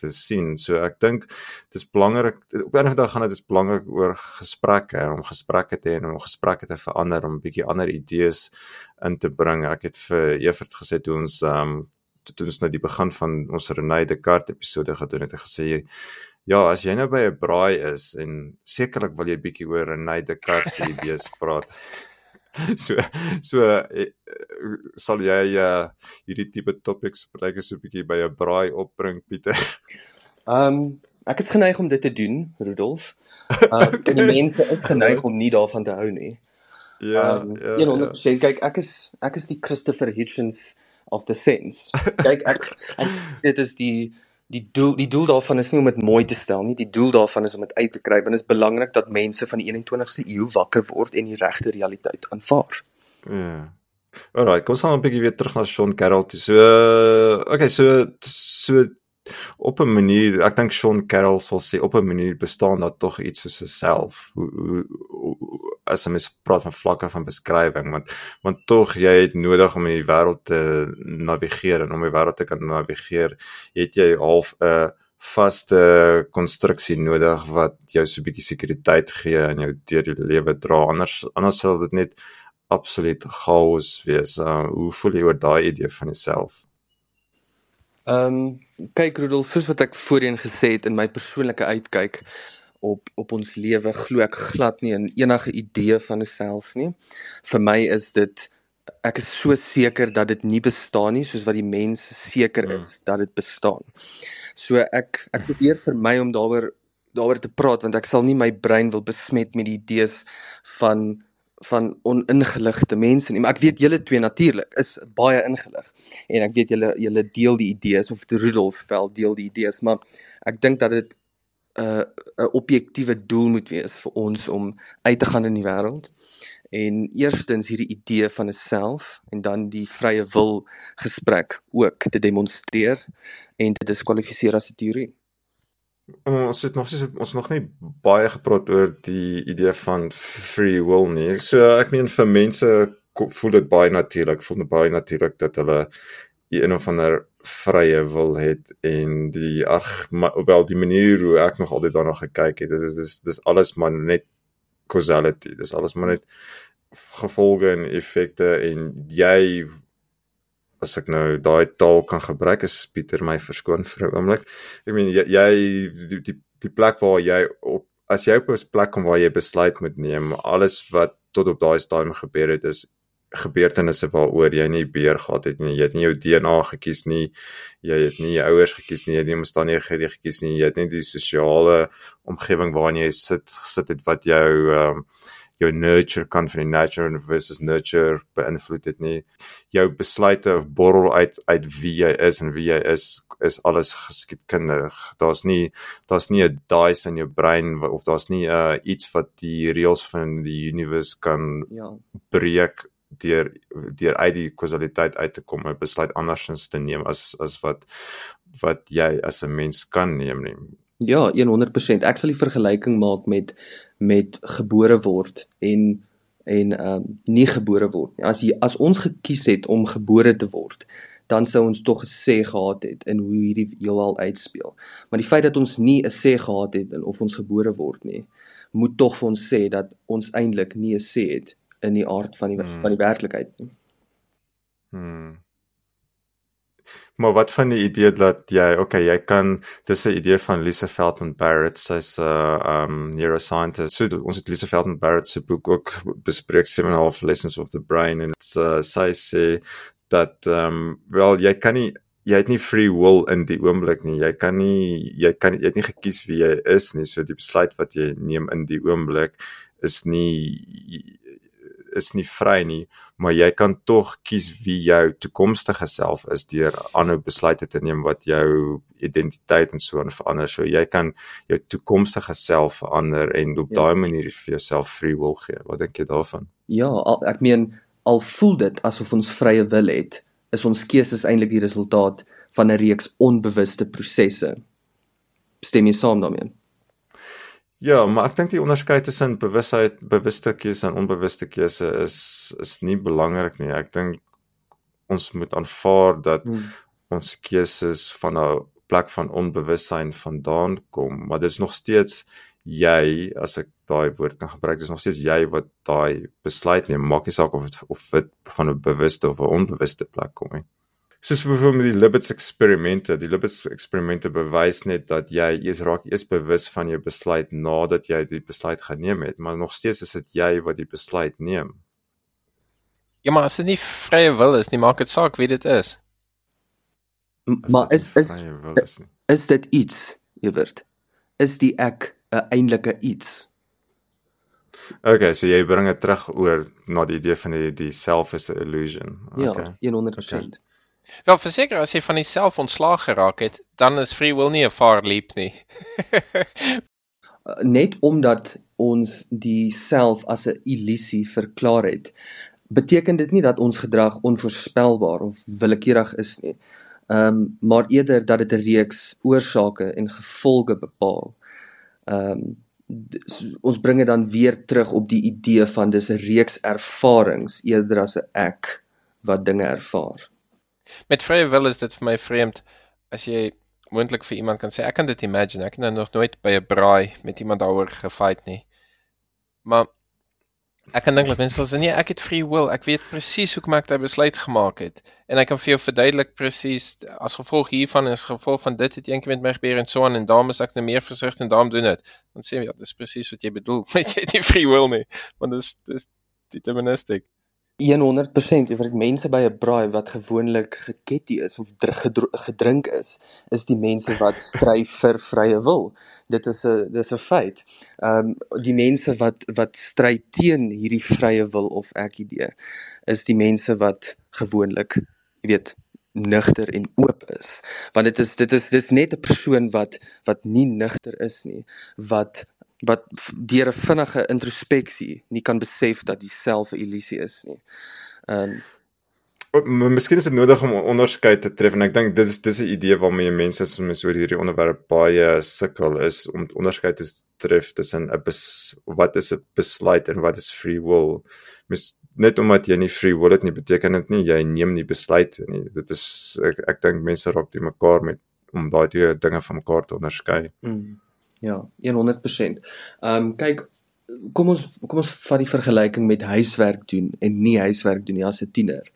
te sien. So ek dink dis belangrik op 'n dag gaan dit is belangrik oor gesprekke om gesprekke te hê en om gesprekke te verander om 'n bietjie ander idees in te bring. Ek het vir Evert gesê toe ons um, toe ons nou die begin van ons René Descartes episode gedoen het, het gesê ja, as jy nou by 'n braai is en sekerlik wil jy bietjie oor René Descartes se idees praat. so so uh, sal jy uh, hierdie tipe topics partyke so bietjie by 'n braai opbring Pieter. Ehm um, ek is geneig om dit te doen, Rudolf. Uh, okay. Die mense is geneig om nie daarvan te hou nie. Ja, um, ja. 100% ja. kyk ek is ek is die Christopher Hitchens of the sense. Kyk ek, ek dit is die die doel die doel daarvan is nie om dit mooi te stel nie. Die doel daarvan is om dit uit te kry want dit is belangrik dat mense van die 21ste eeu wakker word en die regte realiteit aanvaar. Ja. Alraai, kom ons gaan 'n bietjie weer terug na Sean Carroll toe. So, okay, so so op 'n manier, ek dink Sean Carroll sal sê op 'n manier bestaan daar tog iets soos 'n self. Hoe hoe, as ons praat van vlakke van beskrywing, want want tog jy het nodig om in die wêreld te navigeer en om die wêreld te kan navigeer, het jy half 'n vaste konstruksie nodig wat jou so 'n bietjie sekuriteit gee en jou deur die lewe dra. Anders anders sal dit net absoluut chaos wees. Uh, hoe voel jy oor daai idee van jouself? Ehm um, kyk Rudolf, soos wat ek voorheen gesê het in my persoonlike uitkyk op op ons lewe, glo ek glad nie in enige idee van 'n self nie. Vir my is dit ek is so seker dat dit nie bestaan nie soos wat die mens seker hmm. is mm. dat dit bestaan. So ek ek probeer vir my om daaroor daaroor te praat want ek sal nie my brein wil besmet met die idees van van oningeligte mense nie, maar ek weet julle twee natuurlik is baie ingelig en ek weet julle julle deel die idees of Rudolf vel deel die idees, maar ek dink dat dit uh, 'n objektiewe doel moet wees vir ons om uit te gaan in die wêreld en eerstens hierdie idee van 'n self en dan die vrye wil gesprek ook te demonstreer en te diskwalifiseer as 'n teorie ons het nog sies ons nog nie baie gepraat oor die idee van free will nie. So ek meen vir mense voel dit baie natuurlik, voel dit baie natuurlik dat hulle een of ander vrye wil het en die ag wel die manier hoe ek nog altyd daarna gekyk het, dis dis dis alles maar net causality. Dis alles maar net gevolge en effekte en jy as ek nou daai taal kan gebruik is Pieter my verskoon vir 'n oomblik. Ek meen jy, jy die, die die plek waar jy op as jy op 'n plek kom waar jy besluit moet neem, alles wat tot op daai stadium gebeur het is gebeurtenisse waaroor jy nie beheer gehad het nie. Jy het nie jou DNA gekies nie. Jy het nie jou ouers gekies nie. Jy het nie omstandighede gekies nie. Jy het nie die sosiale omgewing waarin jy sit gesit het wat jou ehm um, jou nurture kan van die nature versus nurture beïnvloed dit nie. Jou besluite of borrel uit uit wie jy is en wie jy is is alles geskiedkundig. Daar's nie daar's nie 'n dice in jou brein of daar's nie 'n uh, iets wat die reëls van die universe kan ja. breek deur deur uit die kausaliteit uit te kom en besluit andersins te neem as as wat wat jy as 'n mens kan neem nie. Ja, 100%. Ek sal die vergelyking maak met met gebore word en en ehm um, nie gebore word nie. As jy as ons gekies het om gebore te word, dan sou ons tog gesê gehad het in hoe hierdie heelal uitspeel. Maar die feit dat ons nie 'n sê gehad het in of ons gebore word nie, moet tog vir ons sê dat ons eintlik nie 'n sê het in die aard van die hmm. van die werklikheid nie. Hmm. Maar wat van die idee dat jy, okay, jy kan dis 'n idee van Lisa Feldman Barrett, sy's 'n uh, um neuroscientist. So ons het Lisa Feldman Barrett se boek ook bespreek 7.5 Lessons of the Brain en uh, sy sê dat um wel jy kan nie jy het nie free will in die oomblik nie. Jy kan nie jy kan jy het nie gekies wie jy is nie. So die besluit wat jy neem in die oomblik is nie is nie vry nie, maar jy kan tog kies wie jou toekomstige self is deur ander besluite te neem wat jou identiteit en so verander. So jy kan jou toekomstige self verander en op ja. daai manier vir jouself free will gee. Wat dink jy daarvan? Ja, al, ek meen al voel dit asof ons vrye wil het, is ons keuses eintlik die resultaat van 'n reeks onbewuste prosesse. Stem jy saam daarmee? Ja, maar ek dink die onderskeid tussen bewusheid, bewuste keuse en onbewuste keuse is is nie belangrik nie. Ek dink ons moet aanvaar dat hmm. ons keuses van 'n plek van onbewussyn vandaan kom, maar dit is nog steeds jy as ek daai woord kan gebruik, dis nog steeds jy wat daai besluit neem. Maak nie saak of dit of dit van 'n bewuste of 'n onbewuste plek kom nie soos byvoorbeeld met die Libbets eksperimente. Die Libbets eksperimente bewys net dat jy eers raak eers bewus van jou besluit nadat jy die besluit geneem het, maar nog steeds is dit jy wat die besluit neem. Ja, maar as dit nie vrye wil is nie, maak dit saak wie dit is. M maar is is is, is dit iets, Ewert? Is die ek 'n eintlike iets? Okay, so jy bring dit terug oor na die idee van die die self is 'n illusion. Okay. Ja, 100%. Okay. Wel verseker as jy van jouself ontslaag geraak het, dan is free will nie 'n far leap nie. Net omdat ons die self as 'n illusie verklaar het, beteken dit nie dat ons gedrag onvoorspelbaar of willekeurig is nie. Ehm um, maar eerder dat dit 'n reeks oorsake en gevolge bepaal. Ehm um, ons bring dit dan weer terug op die idee van dis 'n reeks ervarings eerder as 'n ek wat dinge ervaar. Met vrye wil is dit vir my vreemd as jy moontlik vir iemand kan sê ek kan dit imagine. Ek het nou nog nooit by 'n braai met iemand daaroor gefight nie. Maar ek kan dink dat mense sê nee, ek het free will. Ek weet presies hoe kom ek daai besluit gemaak het en ek kan vir jou verduidelik presies as gevolg hiervan as gevolg van dit het eendag met my gebeur en so aan en daarom is ek nou meer versigtig en daarom doen dit. Dan sê jy ja, dis presies wat jy bedoel. Weet jy nie free will nie, want dit is dis deterministiek. 100% jy weet mense by 'n braai wat gewoonlik geketty is of gedrink is, is die mense wat stry vir vrye wil. Dit is 'n dis 'n feit. Ehm um, die mense wat wat stry teen hierdie vrye wil of ek idee is die mense wat gewoonlik, jy weet, nugter en oop is. Want dit is dit is dis net 'n persoon wat wat nie nugter is nie, wat wat deur 'n vinnige introspeksie nie kan besef dat dieselfde illusie is nie. Ehm um, Miskien is dit nodig om onderskeid te tref en ek dink dit is dis 'n idee waarmee mense soms oor hierdie onderwerp baie sukkel is om onderskeid te tref tussen 'n wat is 'n besluit en wat is free will. Mis net omdat jy nie free will het nie beteken dit nie jy neem nie besluite nie. Dit is ek, ek dink mense raak te mekaar met om daai twee dinge van mekaar te onderskei. Mm. Ja, 100%. Ehm um, kyk, kom ons kom ons vat die vergelyking met huiswerk doen en nie huiswerk doen nie as 'n tiener.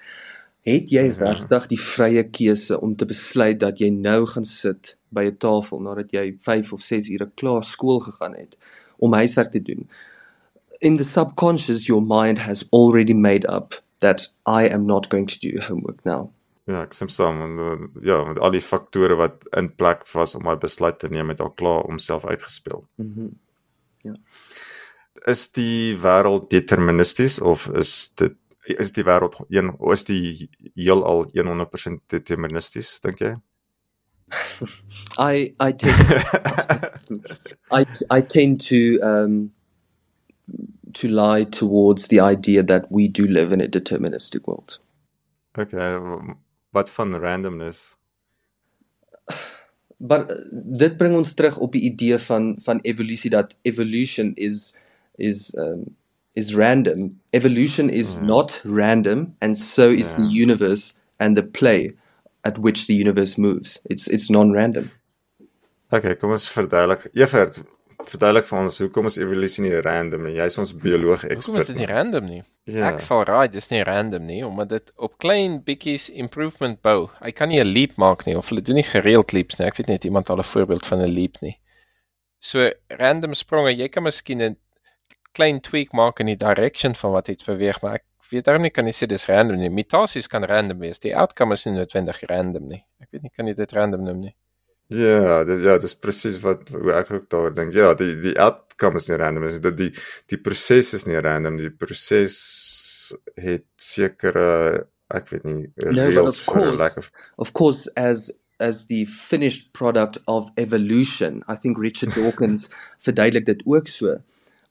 Het jy ja. regtig die vrye keuse om te besluit dat jy nou gaan sit by 'n tafel nadat jy 5 of 6 ure klaar skool gegaan het om huiswerk te doen? In the subconscious your mind has already made up that I am not going to do homework now. Ja, ek stem saam en uh, ja, met al die faktore wat in plek was om my besluit te neem het al klaar homself uitgespeel. Mhm. Mm is die wêreld deterministies of is dit is die wêreld een is die heelal 100% deterministies dink jy? I I tend I I tend to um to lie towards the idea that we do live in a deterministic world. Okay, wat van randomness? Maar dit bring ons terug op die idee van van evolusie dat evolution is is um is random. Evolution is Hmm. not random and so is Ja. the universe and the play at which the universe moves. It's it's non-random. Okay, kom ons verduidelik. Evert, verduidelik vir ons hoekom is evolusie nie random nie? Jy's ons bioloog Hoekom is ekspert. dit nie random nie? Ja. Ek sal raai dis nie random nie omdat dit op klein bietjies improvement bou. Hy kan nie 'n leap maak nie of hulle doen nie gereeld leaps nie. Ek weet net iemand al 'n voorbeeld van 'n leap nie. So random spronge, jy kan miskien 'n klein tweak maak in die direction van wat iets beweeg, maar ek weet daarom nie kan jy sê dis random nie. Mutasies kan random wees. Die outcome is nie noodwendig random nie. Ek weet nie kan jy dit random noem nie. Ja, dit ja, dis presies wat hoe ek ook daaroor dink. Ja, die die outcome is nie random nie. Dit die die proses is nie random. Die proses het sekere ek weet nie No, but of course- lack of Of course as as the finished product of evolution, I think Richard Dawkins verduidelik dit ook so.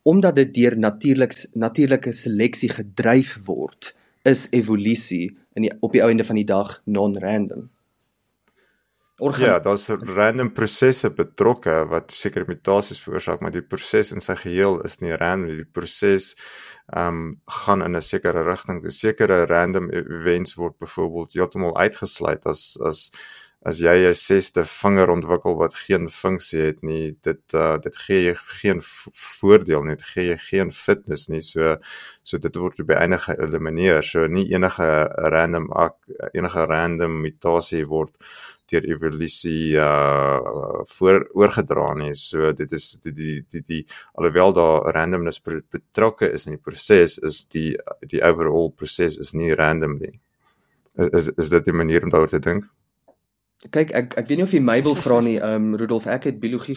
Omdat dit deur natuurlik natuurlike seleksie gedryf word, is evolusie in die op die einde van die dag non-random. Organ Ja, daar's random prosesse betrokke wat sekere mutasies veroorsaak, maar die proses in sy geheel is nie random nie. Die proses ehm um, gaan in 'n sekere rigting. Die sekere random events word byvoorbeeld heeltemal uitgesluit as as as jy 'n sesde vinger ontwikkel wat geen funksie het nie, dit uh dit gee jy geen voordeel nie, dit gee jy geen fitness nie. So so dit word by enige geëlimineer. So nie enige random ak- enige random mutasie word deur evolusie uh voor oorgedra nie. So dit is die die die, die alhoewel daar randomness be- betrokke is in die proses, is die die overall proses is nie random nie. Is is dit die manier om daaroor te dink? Kyk, ek ek weet nie of jy my wil vra nie, ehm um, Rudolf, ek het biologie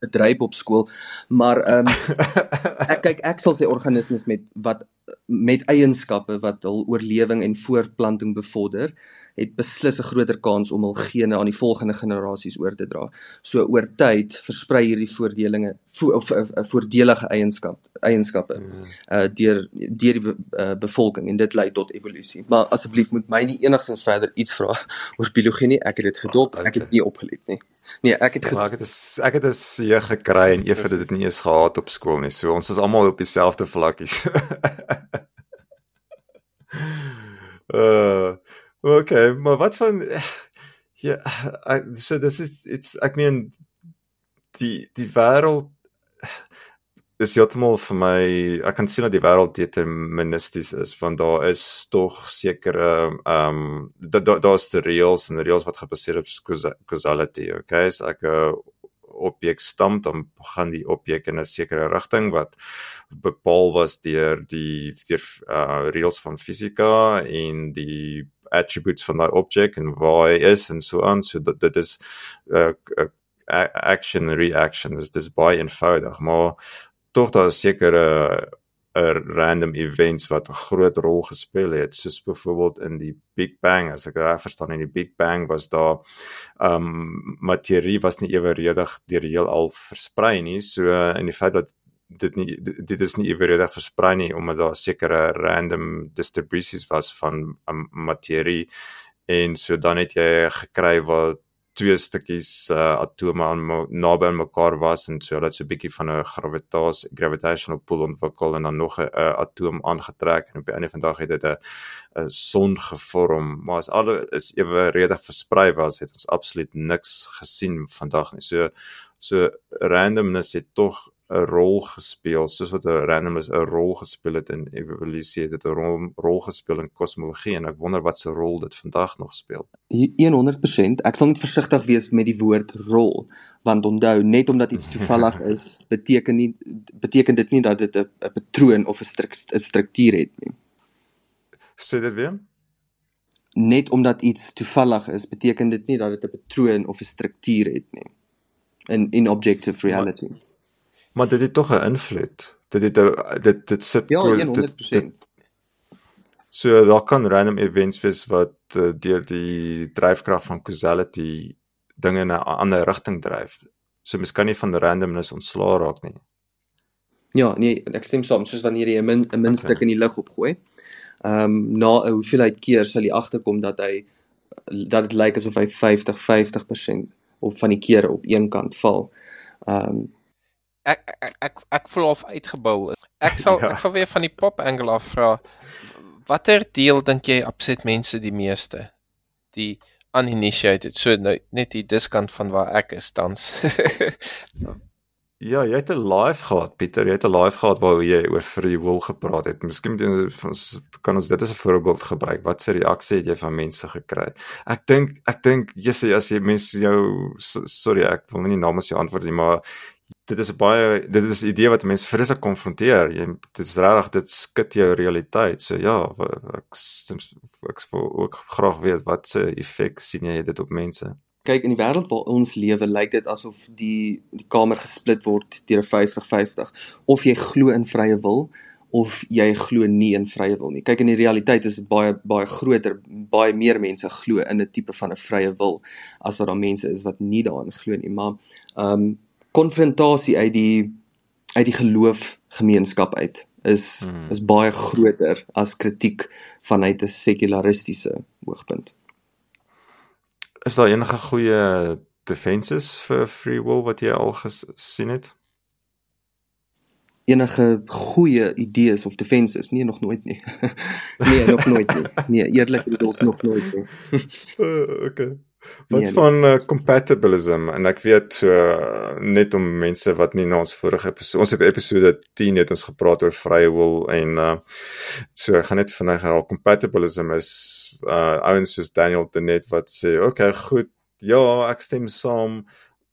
gedryf op skool, maar ehm um, ek kyk ek sal sê organismes met wat met eienskappe wat hul oorlewing en voortplanting bevorder, het beslis 'n groter kans om hul gene aan die volgende generasies oor te dra. So oor tyd versprei hierdie voordelinge vo, of uh, voordelige eienskap eienskappe uh deur deur die be, uh, bevolking en dit lei tot evolusie. Maar asseblief moet my nie enigstens verder iets vra oor biologie nie. Ek het dit gedop, ek het nie opgelet nie. Nee, ek het Maar ek het 'n ek het 'n C gekry en Eva het dit nie eens gehad op skool nie. So ons is almal op dieselfde vlakkies. uh okay, maar wat van ja, ek, so dis is iets ek meen die die wêreld is heeltemal vir my ek kan sien dat die wêreld deterministies is want daar is tog sekere ehm um, daar's da, daar's die reëls en reëls wat gebaseer op causa- causality okay so ek 'n objek stam dan gaan die objek in 'n sekere rigting wat bepaal was deur die deur uh, reëls van fisika en die attributes van daai objek en waar hy is en so aan. So dit dit is uh, action en reaction. Is dis baie eenvoudig maar tog daar sekere uh, random events wat 'n groot rol gespeel het soos byvoorbeeld in die Big Bang as ek reg verstaan in die Big Bang was daar um materie was nie eweredig deur die heelal versprei nie so uh, in die feit dat dit nie dit is nie eweredig versprei nie omdat daar sekere random distribusies was van um, materie en so dan het jy gekry wat twee stukkies uh, atome aan naby aan mekaar was en so hulle het so 'n bietjie van 'n gravitasie gravitational pull ontwikkel en dan nog 'n uh, atoom aangetrek en op die einde van die dag het dit 'n son gevorm. Maar as alle is eweredig versprei was het ons absoluut niks gesien vandag nie. So so randomness het tog 'n rol gespeel soos wat 'n randomness 'n rol gespeel het in evolusie het dit 'n rol, rol gespeel in kosmologie en ek wonder wat se rol dit vandag nog speel 100%. Ek sal net versigtig wees met die woord rol, want onthou, net omdat iets toevallig is, beteken nie beteken dit nie dat dit 'n patroon of 'n struk struktuur het nie. Sê dit weer? Net omdat iets toevallig is, beteken dit nie dat dit 'n patroon of 'n struktuur het nie. In in objective reality. Maar, maar dit het tog 'n invloed. Dit het 'n dit dit sit Ja, 100%. Dit, dit, so daar kan random events wees wat uh, deur die dryfkrag van causality dinge in 'n ander rigting dryf. So mens kan nie van randomness ontslaa raak nie. Ja, nee, ek stem saam, soos wanneer jy 'n min 'n min okay. stuk in die lug opgooi. Ehm um, na 'n hoeveelheid keer sal jy agterkom dat hy dat dit lyk asof hy 50 50% of van die kere op een kant val. Ehm um, ek ek ek ek voel of uitgebou. Ek sal ja. ek sal weer van die pop angle af vra. Watter deel dink jy opset mense die meeste? Die uninitiated so nou net die diskant van waar ek is tans. ja, jy het 'n live gehad Pieter, jy het 'n live gehad waar jy oor free will gepraat het. Miskien kan ons dit as 'n voorbeeld gebruik. Wat se reaksie het jy van mense gekry? Ek dink ek dink jy as jy mense jou sorry, ek wil nie namens jou antwoord nie, maar dit is baie dit is 'n idee wat mense vreeslik konfronteer. Jy dit is regtig dit skud jou realiteit. So ja, ek ek wil ook graag weet wat se effek sien jy dit op mense? Kyk in die wêreld waar ons lewe, lyk dit asof die die kamer gesplit word 'n 50-50 of jy glo in vrye wil of jy glo nie in vrye wil nie. Kyk in die realiteit is dit baie baie groter, baie meer mense glo in 'n tipe van 'n vrye wil as wat daar mense is wat nie daarin glo nie. Maar ehm um, konfrontasie uit die uit die geloofgemeenskap uit is hmm. is baie groter as kritiek vanuit 'n sekularistiese oogpunt. Is daar enige goeie defenses vir free will wat jy al gesien het? Enige goeie idees of defenses? Nee, nog nooit nie. nee, nog nooit nie. Nee, eerlik bedoel, nog nooit nie. uh, okay. Wat nee, van uh, compatibilism? En ek weet so uh, net om mense wat nie na ons vorige episode ons het episode 10 het ons gepraat oor vrye wil en uh, so ek gaan net vinnig herhaal. Compatibilism is uh, ouens soos Daniel Denet wat sê okay goed. Ja ek stem saam.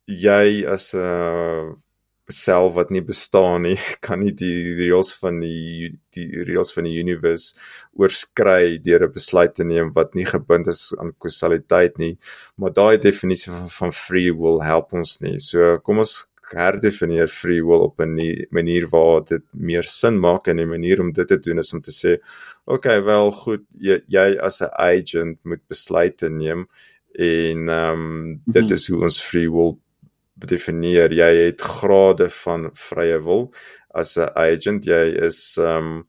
Jy as 'n uh, self wat nie bestaan nie kan nie die reëls van die die reëls van die universe oorskry deur 'n besluit te neem wat nie gebind is aan kausaliteit nie maar daai definisie van, van free will help ons nie so kom ons herdefinieer free will op 'n manier waar dit meer sin maak en 'n manier om dit te doen is om te sê okay wel goed jy, jy as 'n agent moet besluite neem en ehm um, dit mhm. is hoe ons free will definieer jy het grade van vrye wil as 'n agent. Jy is um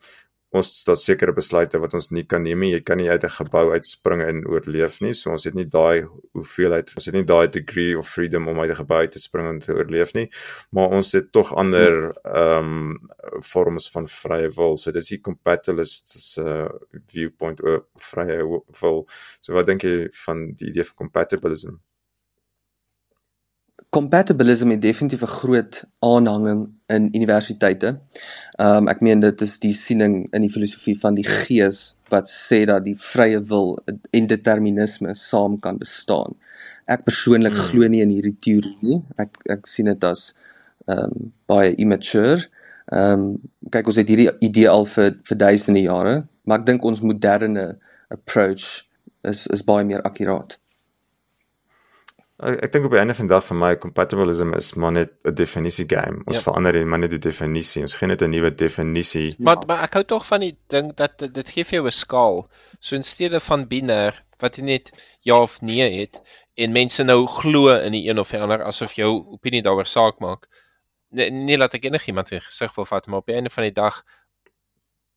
ons het sekere besluite wat ons nie kan neem nie. Jy kan nie uit 'n gebou uitspring en oorleef nie. So ons het nie daai hoeveelheid ons het nie daai degree of freedom om uit 'n gebou te spring en te oorleef nie. Maar ons het tog ander um vorms van vrye wil. So dis die compatibilist uh, viewpoint oor vrye wil. So wat dink jy van die idee van compatibilism compatibilism het definitief 'n groot aanhanging in universiteite. Ehm um, ek meen dit is die siening in die filosofie van die gees wat sê dat die vrye wil en determinisme saam kan bestaan. Ek persoonlik hmm. glo nie in hierdie teorie nie. Ek ek sien dit as ehm um, baie immature. Ehm um, kyk ons het hierdie idee al vir vir duisende jare, maar ek dink ons moderne approach is is baie meer akkuraat. Ek, ek dink op die einde van die dag vir my compatibilism is maar net 'n definisie game. Ons ja. verander net maar net die definisie. Ons gee net 'n nuwe definisie. Ja. Maar maar ek hou tog van die ding dat dit gee vir jou 'n skaal. So in steede van binêr wat jy net ja of nee het en mense nou glo in die een of die ander asof jou opinie daaroor saak maak. Nee, nie laat ek enigiemand in gesig wil vat maar op die einde van die dag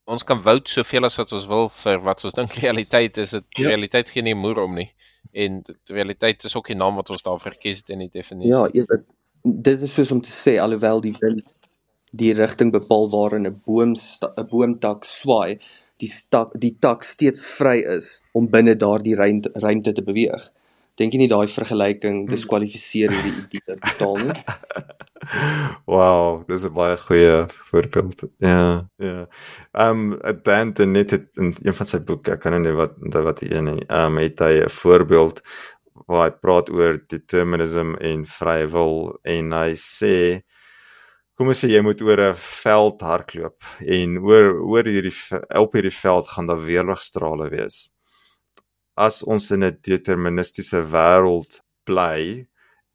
ons kan vote soveel as wat ons wil vir wat ons dink realiteit is. Dit ja. realiteit gee nie moer om nie en die realiteit is ook die naam wat ons daarvoor gekies het in die definisie. Ja, dit is soos om te sê alhoewel die wind die rigting bepaal waarin 'n boom 'n boomtak swaai, die tak die tak steeds vry is om binne daardie ruimte te beweeg. Dink jy nie daai vergelyking hmm. diskwalifiseer hierdie idee totaal nie? Wow, dis 'n baie goeie voorbeeld. Ja, ja. Ehm um, Dan net het in een van sy boeke, ek kan nou nie wat wat hy een ehm um, het hy 'n voorbeeld waar hy praat oor determinism en vrye wil en hy sê kom ons sê jy moet oor 'n veld hardloop en oor oor hierdie op hierdie veld gaan daar weerligstrale wees. As ons in 'n deterministiese wêreld bly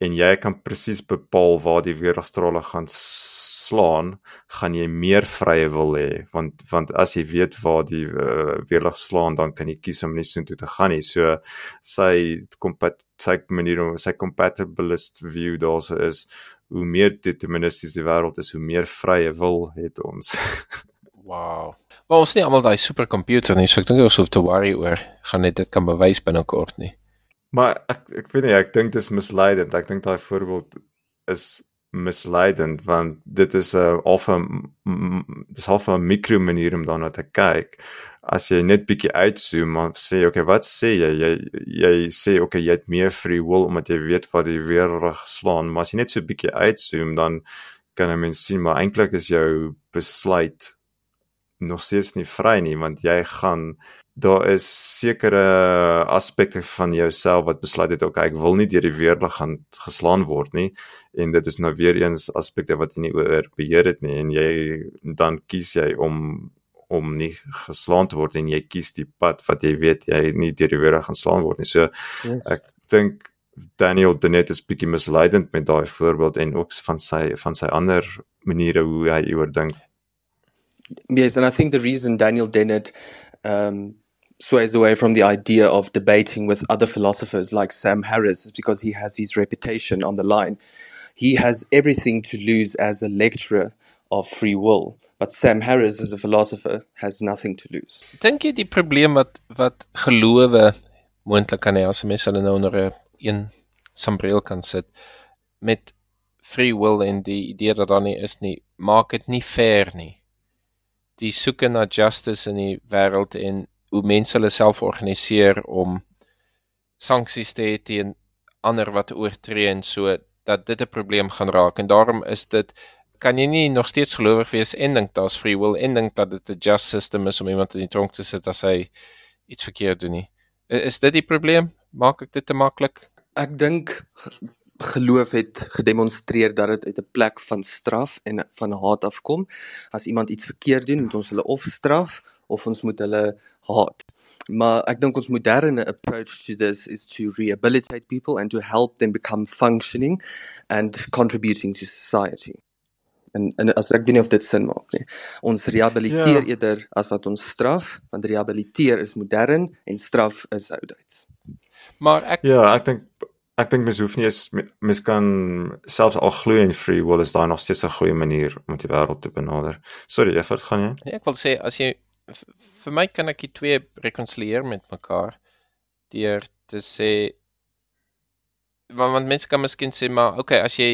en jy kan presies bepaal waar die weerligstrale gaan slaan, gaan jy meer vrye wil hê want want as jy weet waar die uh, weerlig slaan, dan kan jy kies om nie so toe te gaan nie. So sy kompat sy manier om sy compatibilist view daarso is hoe meer deterministies die wêreld is, hoe meer vrye wil het ons. wow. Maar ons nie almal daai superkomputer nie, so ek dink ons hoef te worry oor gaan net dit kan bewys binnekort nie. Maar ek ek weet nie, ek dink dit is misleidend. Ek dink daai voorbeeld is misleidend want dit is 'n of 'n dis half 'n mikro manier om daarna te kyk. As jy net bietjie uitzoom en sê okay, wat sê jy? Jy jy sê okay, jy het meer free will omdat jy weet wat die weerlig slaan, maar as jy net so bietjie uitzoom dan kan 'n mens sien maar eintlik is jou besluit nog steeds nie vry nie want jy gaan daar is sekere aspekte van jouself wat besluit het okay ek wil nie deur die weerlig gaan geslaan word nie. En dit is nou weer eens aspekte wat jy nie oor beheer het nie. En jy dan kies jy om om nie geslaan te word en jy kies die pad wat jy weet jy nie deur die weerlig gaan slaan word nie. So yes. ek dink Daniel Dennett is bietjie misleidend met daai voorbeeld en ook van sy van sy ander maniere hoe hy oor dink Yes, and I think the reason Daniel Dennett um, sways away from the idea of debating with other philosophers like Sam Harris is because he has his reputation on the line. He has everything to lose as a lecturer of free will, but Sam Harris as a philosopher has nothing to lose. Dink jy die probleem wat wat gelowe moontlik kan hê as mense hulle nou onder 'n sambreel kan sit met free will en die idee dat daar nie is nie, maak dit nie fair nie. Die soeke na justice in die wêreld en hoe mense hulle self organiseer om sanksies te hê teen ander wat oortree en so dat dit 'n probleem gaan raak en daarom is dit kan jy nie nog steeds gelowig wees en dink daar's free will en dink dat dit 'n just system is om iemand in die tronk te sit as hy iets verkeerd doen nie. Is dit die probleem? Maak ek dit te maklik? Ek dink geloof het gedemonstreer dat dit uit 'n plek van straf en van haat afkom. As iemand iets verkeerd doen, moet ons hulle of straf of ons moet hulle haat. Maar ek dink ons moderne approach to this is to rehabilitate people and to help them become functioning and contributing to society. En en as ek weet nie of dit sin maak nie. Ons rehabiliteer ja. eerder as wat ons straf, want rehabiliteer is modern en straf is oudtyds. Maar ek Ja, ek dink ek dink mens hoef nie eens mens kan selfs al glo in free will is daar nog steeds 'n goeie manier om die wêreld te benader. Sorry, Evert, gaan jy? Nee, ek wil sê as jy vir my kan ek die twee rekonsilieer met mekaar deur te sê want, want mense kan miskien sê maar okay as jy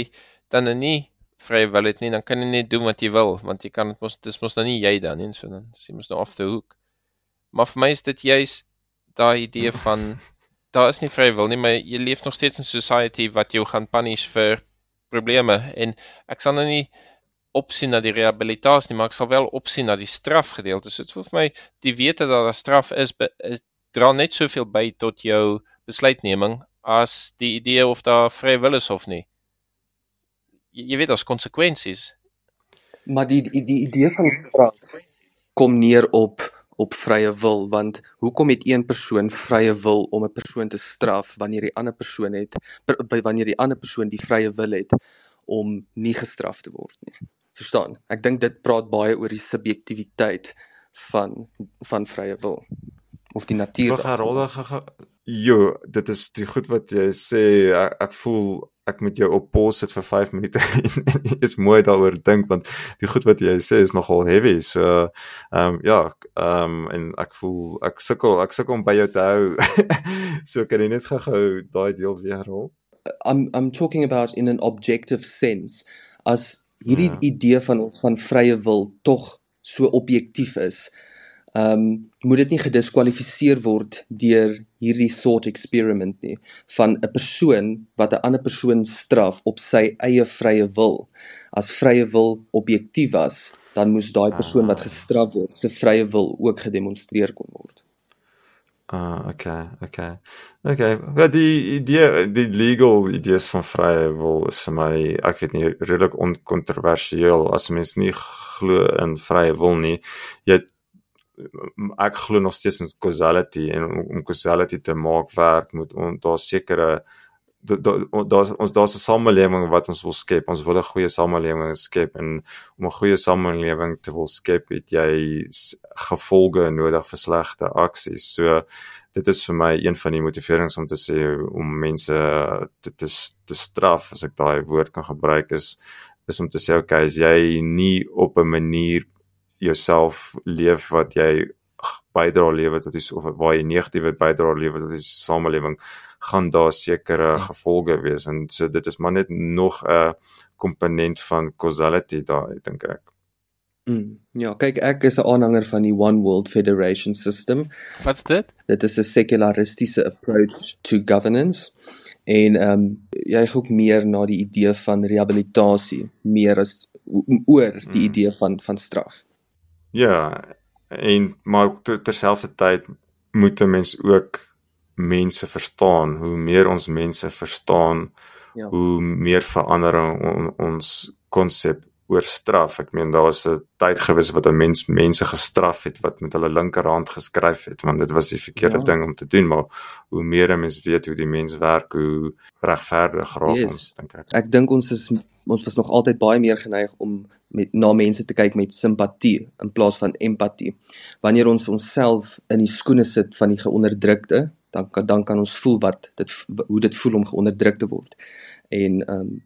dan nou nie vrye wil het nie dan kan jy net doen wat jy wil want jy kan mos dis mos nou nie jy dan nie so dan sê mos nou off the hook maar vir my is dit juis daai idee van daar is nie vrye wil nie maar jy leef nog steeds in 'n society wat jou gaan punish vir probleme en ek sal nou nie opsien na die rehabilitasie nie, maar ek sal wel opsien na die strafgedeelte. So dit voel vir my die wete dat daar straf is, is dra net soveel by tot jou besluitneming as die idee of daar vrywillig is of nie. Jy, jy weet daar's konsekwensies. Maar die, die die idee van straf kom neer op op vrye wil want hoekom het een persoon vrye wil om 'n persoon te straf wanneer die ander persoon het wanneer die ander persoon die vrye wil het om nie gestraf te word nie verstaan. Ek dink dit praat baie oor die subjektiwiteit van van vrye wil of die natuur. Geroldige Jo, dit is die goed wat jy sê. Ek, ek voel ek moet jou op pause sit vir 5 minute en is mooi daaroor dink want die goed wat jy sê is nogal heavy. So ehm um, ja, ehm um, en ek voel ek sukkel, ek sukkel om by jou te hou. so kan jy net gou-gou daai deel weer herhaal? I'm I'm talking about in an objective sense as hierdie ja. idee van ons van vrye wil tog so objektief is. Ehm um, moet dit nie gediskwalifiseer word deur hierdie thought experiment nie van 'n persoon wat 'n ander persoon straf op sy eie vrye wil. As vrye wil objektief was, dan moes daai persoon wat gestraf word se vrye wil ook gedemonstreer kon word. Ah, uh, okay, okay. Okay. Ja, die idee die legal idees van vrye wil is vir my, ek weet nie, redelik onkontroversieel as mens nie glo in vrye wil nie. Jy ek glo nog steeds in causality en om, om causality te maak werk moet on, daar sekere daar ons daar's 'n samelewing wat ons wil skep. Ons wil 'n goeie samelewing skep en om 'n goeie samelewing te wil skep, het jy gevolge nodig vir slegte aksies. So dit is vir my een van die motiverings om te sê om mense te te, te straf as ek daai woord kan gebruik is is om te sê okay, as jy nie op 'n manier jouself leef wat jy bydra lewe tot die of waar jy negatiewe bydra lewe tot die samelewing gaan daar sekere ja. gevolge wees en so dit is maar net nog 'n komponent van causality daar dink ek. Mm, ja, kyk ek is 'n aanhanger van die One World Federation system. Wat's dit? Dit is 'n sekularistiese approach to governance en ehm um, jy gaan ook meer na die idee van rehabilitasie meer as oor die mm. idee van van straf. Ja, en maar terselfdertyd moet 'n mens ook mense verstaan, hoe meer ons mense verstaan, ja. hoe meer verandering on, ons konsep oor straf. Ek meen daar was 'n tyd gewees wat 'n mens mense gestraf het wat met hulle linkerhand geskryf het want dit was die verkeerde ja. ding om te doen, maar hoe meer 'n mens weet hoe die mens werk, hoe regverdig raak yes. ons dink ek. Ek dink ons is ons was nog altyd baie meer geneig om met na mense te kyk met simpatie in plaas van empatie. Wanneer ons onsself in die skoene sit van die geonderdrukte, dan kan dan kan ons voel wat dit hoe dit voel om geonderdruk te word. En ehm um,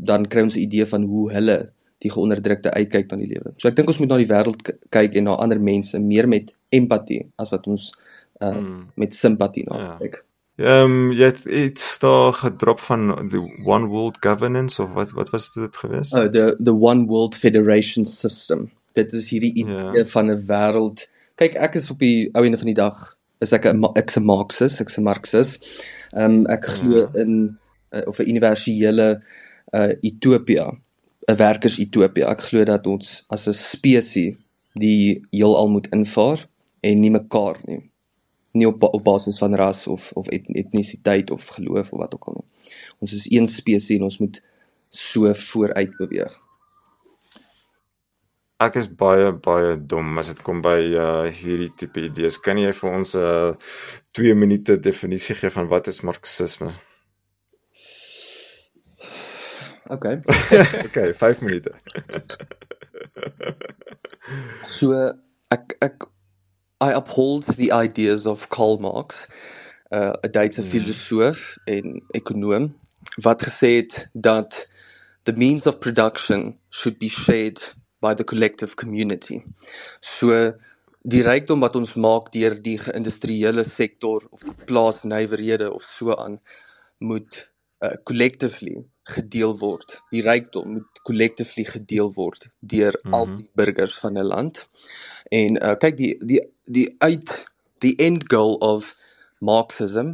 dan kry ons 'n idee van hoe hulle die geonderdrukte uitkyk na die lewe. So ek dink ons moet na die wêreld kyk en na ander mense meer met empatie as wat ons uh hmm. met simpatie na ja. kyk. Ehm um, jy het iets daar gedrop van the one world governance of wat wat was dit geweest? Oh the the one world federation system. Dit is hierdie idee ja. van 'n wêreld. Kyk, ek is op die ou ende van die dag is ek 'n ek's 'n Marxist, ek's 'n Marxist. Ehm um, ek glo ja. in uh, of 'n universele uh utopia, 'n werkers utopia. Ek glo dat ons as 'n spesies die heelal moet invaar en nie mekaar nie. Nie op op basis van ras of of et, etnisiteit of geloof of wat ook al nie. Ons is een spesies en ons moet so vooruit beweeg ek is baie baie dom as dit kom by uh hierdie tipe idees. Kan jy vir ons 'n uh, 2 minute definisie gee van wat is marxisme? Okay. okay, 5 minute. so ek ek I uphold the ideas of Karl Marx, uh, 'n Duitse hmm. filosoof en ekonom wat gesê het dat the means of production should be shared by the collective community. So die rykdom wat ons maak deur die geïndustriële sektor of die plaasnywerhede of so aan moet uh, collectively gedeel word. Die rykdom moet collectively gedeel word deur mm -hmm. al die burgers van 'n land. En uh, kyk die die die uit die end goal of Marxism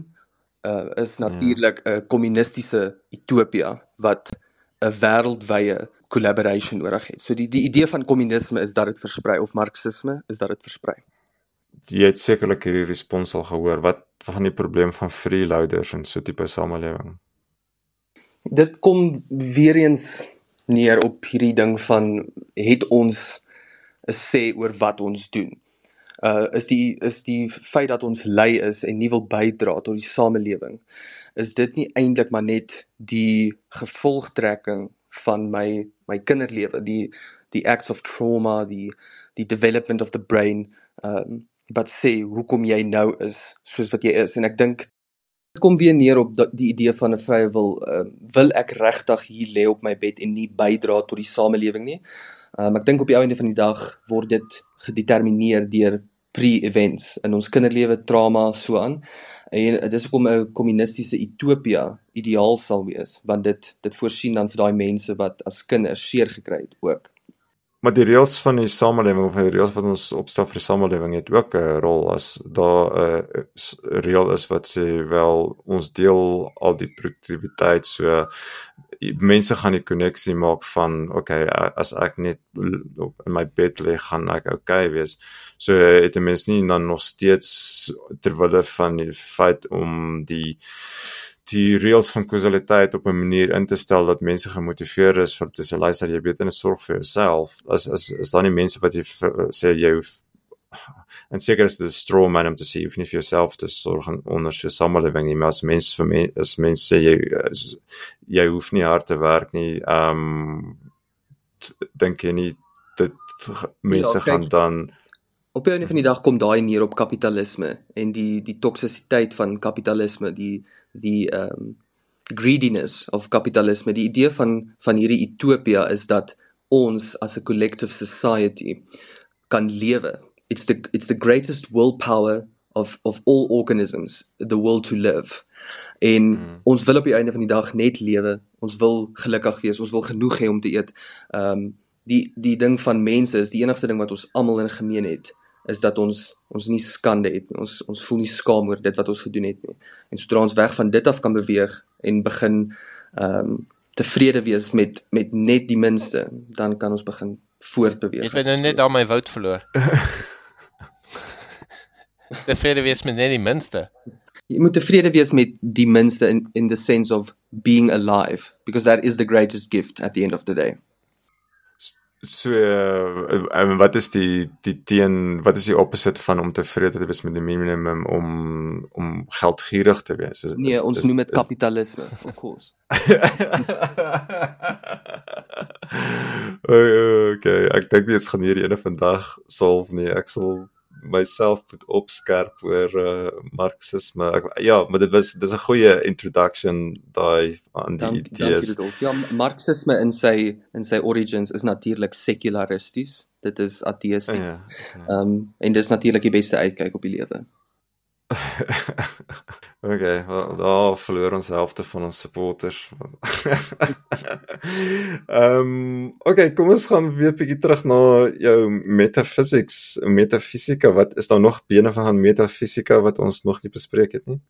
uh, is natuurlik 'n yeah. kommunistiese utopia wat 'n wêreldwye collaboration nodig het. So die die idee van kommunisme is dat dit versprei of marxisme is dat dit versprei. Jy het sekerlik hierdie respons al gehoor. Wat van die probleem van freeloaders en so tipe samelewing? Dit kom weer eens neer op hierdie ding van het ons 'n sê oor wat ons doen. Uh is die is die feit dat ons lui is en nie wil bydra tot die samelewing is dit nie eintlik maar net die gevolgtrekking van my my kinderlewe die die acts of trauma die die development of the brain um wat sê hoekom jy nou is soos wat jy is en ek dink kom weer neer op die idee van 'n vrye wil. Uh, wil ek regtig hier lê op my bed en nie bydra tot die samelewing nie? Um ek dink op die einde van die dag word dit gedetermineer deur pre-events in ons kinderlewe trauma so aan. En dit is hoekom 'n kommunistiese utopia ideaal sal wees want dit dit voorsien dan vir daai mense wat as kinders seer gekry het ook maar die reëls van die samelewing of die reëls wat ons opstel vir die samelewing het ook 'n rol as daar 'n reël is wat sê wel ons deel al die produktiwiteit so mense gaan die koneksie maak van okay as ek net in my bed lê gaan ek okay wees. So het 'n mens nie dan nog steeds terwille van die feit om die die reëls van kausaliteit op 'n manier in te stel dat mense gemotiveer is vir te sê luister jy beter net sorg vir jouself as as is daar nie mense wat jy sê jy hoef en seker is dit 'n straw man om te sê jy hoef nie vir jouself te sorg onder so samelewing nie maar as mense vir mense as mense sê jy jy hoef nie hard te werk nie ehm um, dink jy nie dit mense ja, gaan dan op 'n van die dag kom daai neer op kapitalisme en die die toksisiteit van kapitalisme die die um greediness of kapitalisme. Die idee van van hierdie utopia is dat ons as 'n collective society kan lewe. It's the it's the greatest willpower of of all organisms the will to live. En mm. ons wil op die einde van die dag net lewe. Ons wil gelukkig wees. Ons wil genoeg hê om te eet. Um die die ding van mense is die enigste ding wat ons almal in gemeen het is dat ons ons nie skande het nie. Ons ons voel nie skaam oor dit wat ons gedoen het nie. En sodra ons weg van dit af kan beweeg en begin ehm um, tevrede wees met met net die minste, dan kan ons begin voortbeweeg. Ek het nou net daar my woud verloor. tevrede wees met net die minste. Jy moet tevrede wees met die minste in in the sense of being alive because that is the greatest gift at the end of the day. So uh, wat is die die teen wat is die opposite van om tevrede te wees met die minimum om om geldgierig te wees? Is, nee, ons is, noem dit kapitalisme, of course. okay, ek dink dit gaan hierdie ene vandag solve nie. Ek sal myself moet opskerp oor uh, marxisme. Ek, ja, maar dit was dis 'n goeie introduction daai aan die Dank, idees. Ja, marxisme in sy in sy origins is natuurlik sekularisties. Dit is ateïsties. Ja, okay. um, en dis natuurlik die beste uitkyk op die lewe. okay, well, daar verloor ons helfte van ons supporters. Ehm, um, okay, kom ons gaan weer 'n bietjie terug na jou metaphysics, metafisika. Wat is daar nog bene van metafisika wat ons nog nie bespreek het nie?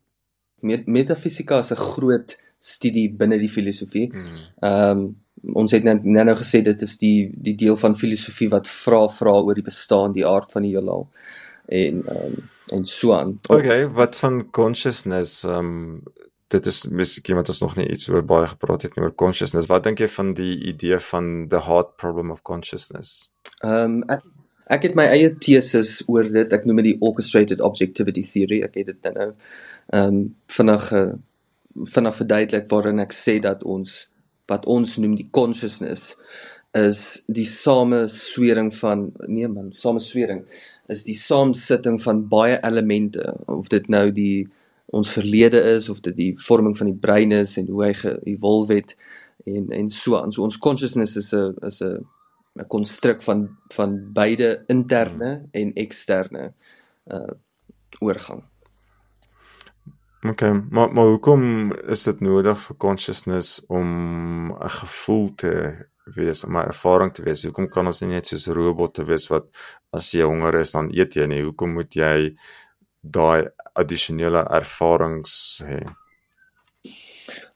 Met metafisika is 'n groot studie binne die filosofie. Hmm. Ehm um, ons het net nou gesê dit is die die deel van filosofie wat vra vra oor die bestaan, die aard van die heelal. En ehm um, en so aan. Okay, wat van consciousness? Um, dit is miskien wat ons nog nie iets oor baie gepraat het nie oor consciousness. Wat dink jy van die idee van the hard problem of consciousness? Um, ek, ek het my eie teses oor dit. Ek noem dit die orchestrated objectivity theory. Ek het dit nou ehm um, vinnig vinnig verduidelik waarin ek sê dat ons wat ons noem die consciousness is die sameswering van nee man, sameswering is die saamsitting van baie elemente of dit nou die ons verlede is of dit die vorming van die brein is en hoe hy ge-evolve het en en so aan. So ons consciousness is 'n is 'n 'n konstruk van van beide interne en eksterne uh oorgang. Okay, maar maar hoekom is dit nodig vir consciousness om 'n gevoel te wees om 'n ervaring te wees. Hoekom kan ons nie net soos robotte wees wat as jy honger is dan eet jy nie? Hoekom moet jy daai addisionele ervarings hê?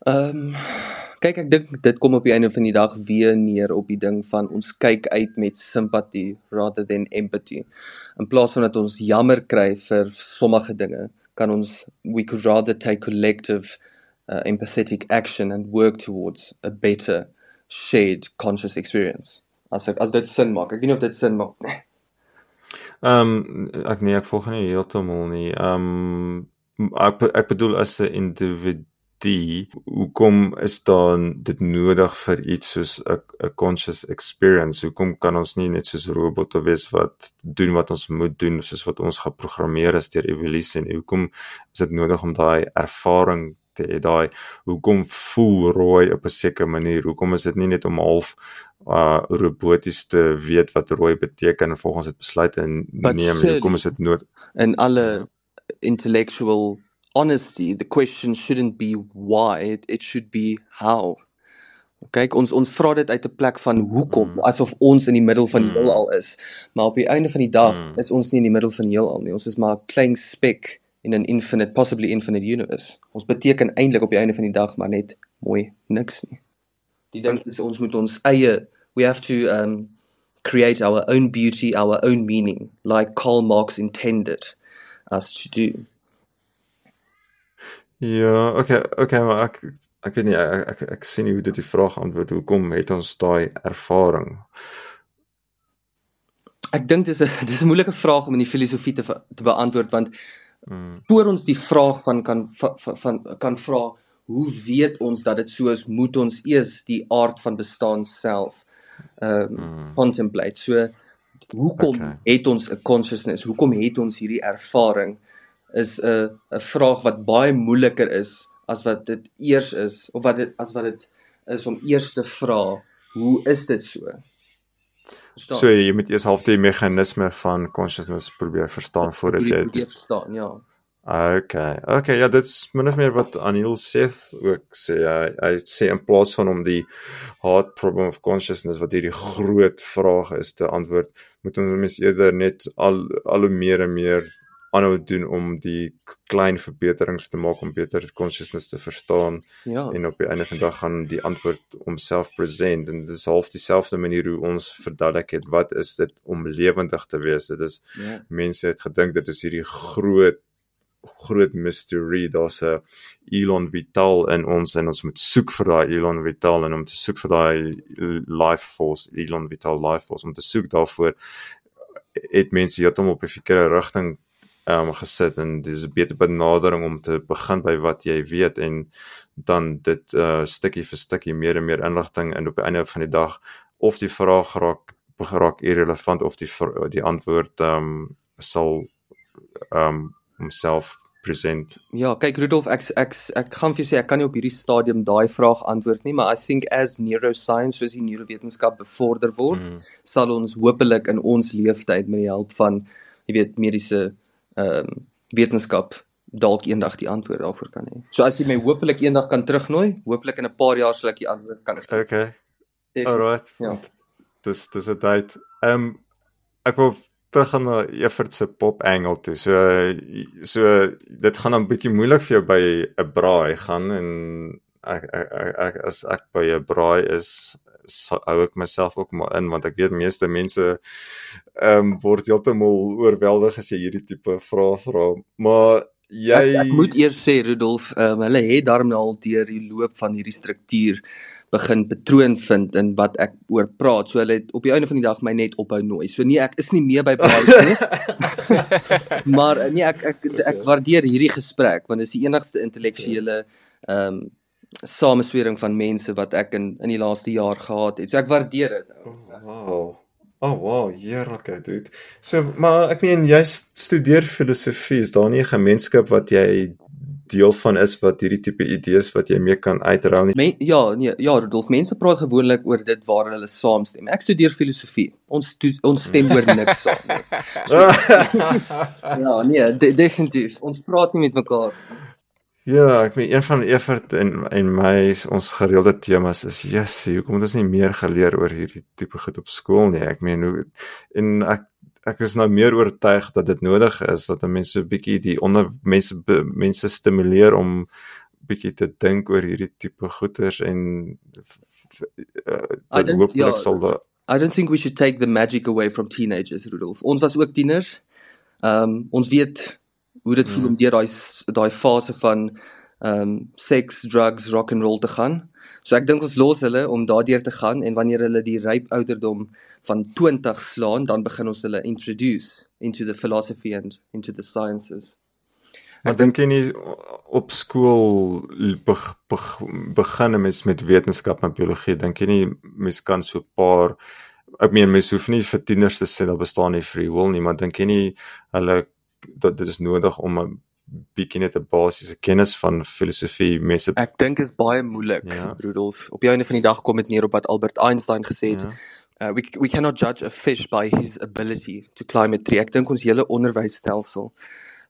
Ehm um, kyk ek dink dit kom op die einde van die dag weer neer op die ding van ons kyk uit met simpatie rather than empathy. In plaas van dat ons jammer kry vir sommige dinge, kan ons we could rather take collective uh, empathetic action and work towards a better shared conscious experience. As ek as dit sin maak. Ek weet nie of dit sin maak nie. Ehm um, ek nee ek volg nie heeltemal nie. Ehm um, ek ek bedoel as 'n individu hoekom is dan dit nodig vir iets soos 'n conscious experience? Hoekom kan ons nie net soos robotte wees wat doen wat ons moet doen soos wat ons geprogrammeer is deur evolusie en hoekom is dit nodig om daai ervaring te hê daai hoekom voel rooi op 'n sekere manier hoekom is dit nie net om half uh roboties te weet wat rooi beteken en volgens dit besluite neem hoekom is dit nood in alle intellectual honesty the question shouldn't be why it, it should be how kyk ons ons vra dit uit 'n plek van hoekom mm. asof ons in die middel van die mm. heelal is maar op die einde van die dag mm. is ons nie in die middel van die heelal nie ons is maar 'n klein spek in 'n infinite possibly infinite universe. Ons beteken eintlik op die einde van die dag maar net mooi niks nie. Die ding is ons moet ons eie we have to um create our own beauty, our own meaning, like Karl Marx intended us to do. Ja, okay, okay, maar ek ek weet nie ek ek, ek sien nie hoe dit die vraag antwoord hoekom het ons daai ervaring? Ek dink dis 'n dis 'n moeilike vraag om in die filosofie te te beantwoord want Mm. voor ons die vraag van kan van, van kan vra hoe weet ons dat dit so is moet ons eers die aard van bestaan self ehm um, Mm. contemplate. So hoekom Okay. het ons 'n consciousness? Hoekom het ons hierdie ervaring? Is 'n 'n vraag wat baie moeiliker is as wat dit eers is of wat dit as wat dit is om eers te vra, hoe is dit so? Verstaan? So jy moet eers half die meganisme van consciousness probeer verstaan voordat jy probeer verstaan, ja. Okay. Okay, ja, dit's min of meer wat Anil Seth ook sê. Hy, hy sê in plaas van om die hard problem of consciousness wat hierdie groot vraag is te antwoord, moet ons mens eerder net al al hoe meer en meer aanhou doen om die klein verbeterings te maak om beter consciousness te verstaan Ja. en op die einde van die dag gaan die antwoord homself present en dis half dieselfde manier hoe ons verduidelik het wat is dit om lewendig te wees. Dit is Ja. mense het gedink dit is hierdie groot groot mystery daar's 'n Elon Vital in ons en ons moet soek vir daai Elon Vital en om te soek vir daai life force Elon Vital life force om te soek daarvoor het mense heeltemal op 'n verkeerde rigting ehm um, gesit en dis 'n beter benadering om te begin by wat jy weet en dan dit uh stukkie vir stukkie meer en meer inligting en op die einde van die dag of die vraag raak geraak irrelevant of die die antwoord ehm um, sal ehm um, homself present. Ja, kyk Rudolf, ek ek ek gaan vir jou sê ek kan nie op hierdie stadium daai vraag antwoord nie, maar I think as neuroscience soos die neurowetenskap bevorder word, Mm. sal ons hopelik in ons leeftyd met die hulp van jy weet mediese ehm um, wetenskap dalk eendag die antwoord daarvoor kan hê. So as jy my hopelik eendag kan terugnooi, hopelik in 'n paar jaar sal ek die antwoord kan gee. Okay. Alright. Ja. Dis dis 'n tyd. Ehm um, ek wil teruggaan na Evert se pop angle toe. So so dit gaan dan bietjie moeilik vir jou by 'n braai gaan en ek ek, ek, ek as ek by 'n braai is hou ek myself ook maar in want ek weet meeste mense ehm um, word heeltemal oorweldig as jy hierdie tipe vrae vra. Maar jy Ek, ek moet eers sê Rudolf, um, hulle het daarom nou al deur die loop van hierdie struktuur begin patroon vind in wat ek oor praat. So hulle het op die einde van die dag my net ophou nooi. So nee, ek is nie meer by braais nie. maar eh, nee, ek ek ek waardeer hierdie gesprek want dit is die enigste intellektuele ehm um, sameswering van mense wat ek in in die laaste jaar gehad het. So ek waardeer dit. ouens. Wow. Oh wow, heerlik, dude. So, maar ek meen jy studeer filosofie, is daar nie 'n gemeenskap wat jy deel van is wat hierdie tipe idees wat jy mee kan uitruil nie? Men, ja, nee, ja, Rudolf, mense praat gewoonlik oor dit waar hulle saamstem. Ek studeer filosofie. Ons to, ons stem oor niks saam nie. Ja, nee, de, definitief. Ons praat nie met mekaar. Ja, ek meen een van Evert en en my ons gereelde temas is jessie, hoekom het ons nie meer geleer oor hierdie tipe goed op skool nie? Ek meen hoe en ek ek is nou meer oortuig dat dit nodig is dat mense 'n bietjie die onder mense be- mense stimuleer om bietjie te dink oor hierdie tipe goeters en uh, hopelik ja, sal da I don't think we should take the magic away from teenagers, Rudolf. Ons was ook tieners. Ehm um, ons weet hoe dit voel om deur daai daai fase van ehm um, seks, drugs, rock and roll te gaan. So ek dink ons los hulle om daardeur te gaan en wanneer hulle die ryp ouderdom van 20 slaan, dan begin ons hulle introduce into the philosophy and into the sciences. Maar dink jy nie op skool beg, beg, begin 'n mens met wetenskap en biologie? Dink jy nie mens kan so 'n paar ek meen mens hoef nie vir tieners te sê daar bestaan nie free will nie, maar dink jy nie hulle dat dit is nodig om 'n bietjie net 'n basiese kennis van filosofie mense Ek dink is baie moeilik, Ja. Rudolf. Op die einde van die dag kom dit neer op wat Albert Einstein gesê het. ja. Uh, we we cannot judge a fish by his ability to climb a tree. Ek dink ons hele onderwysstelsel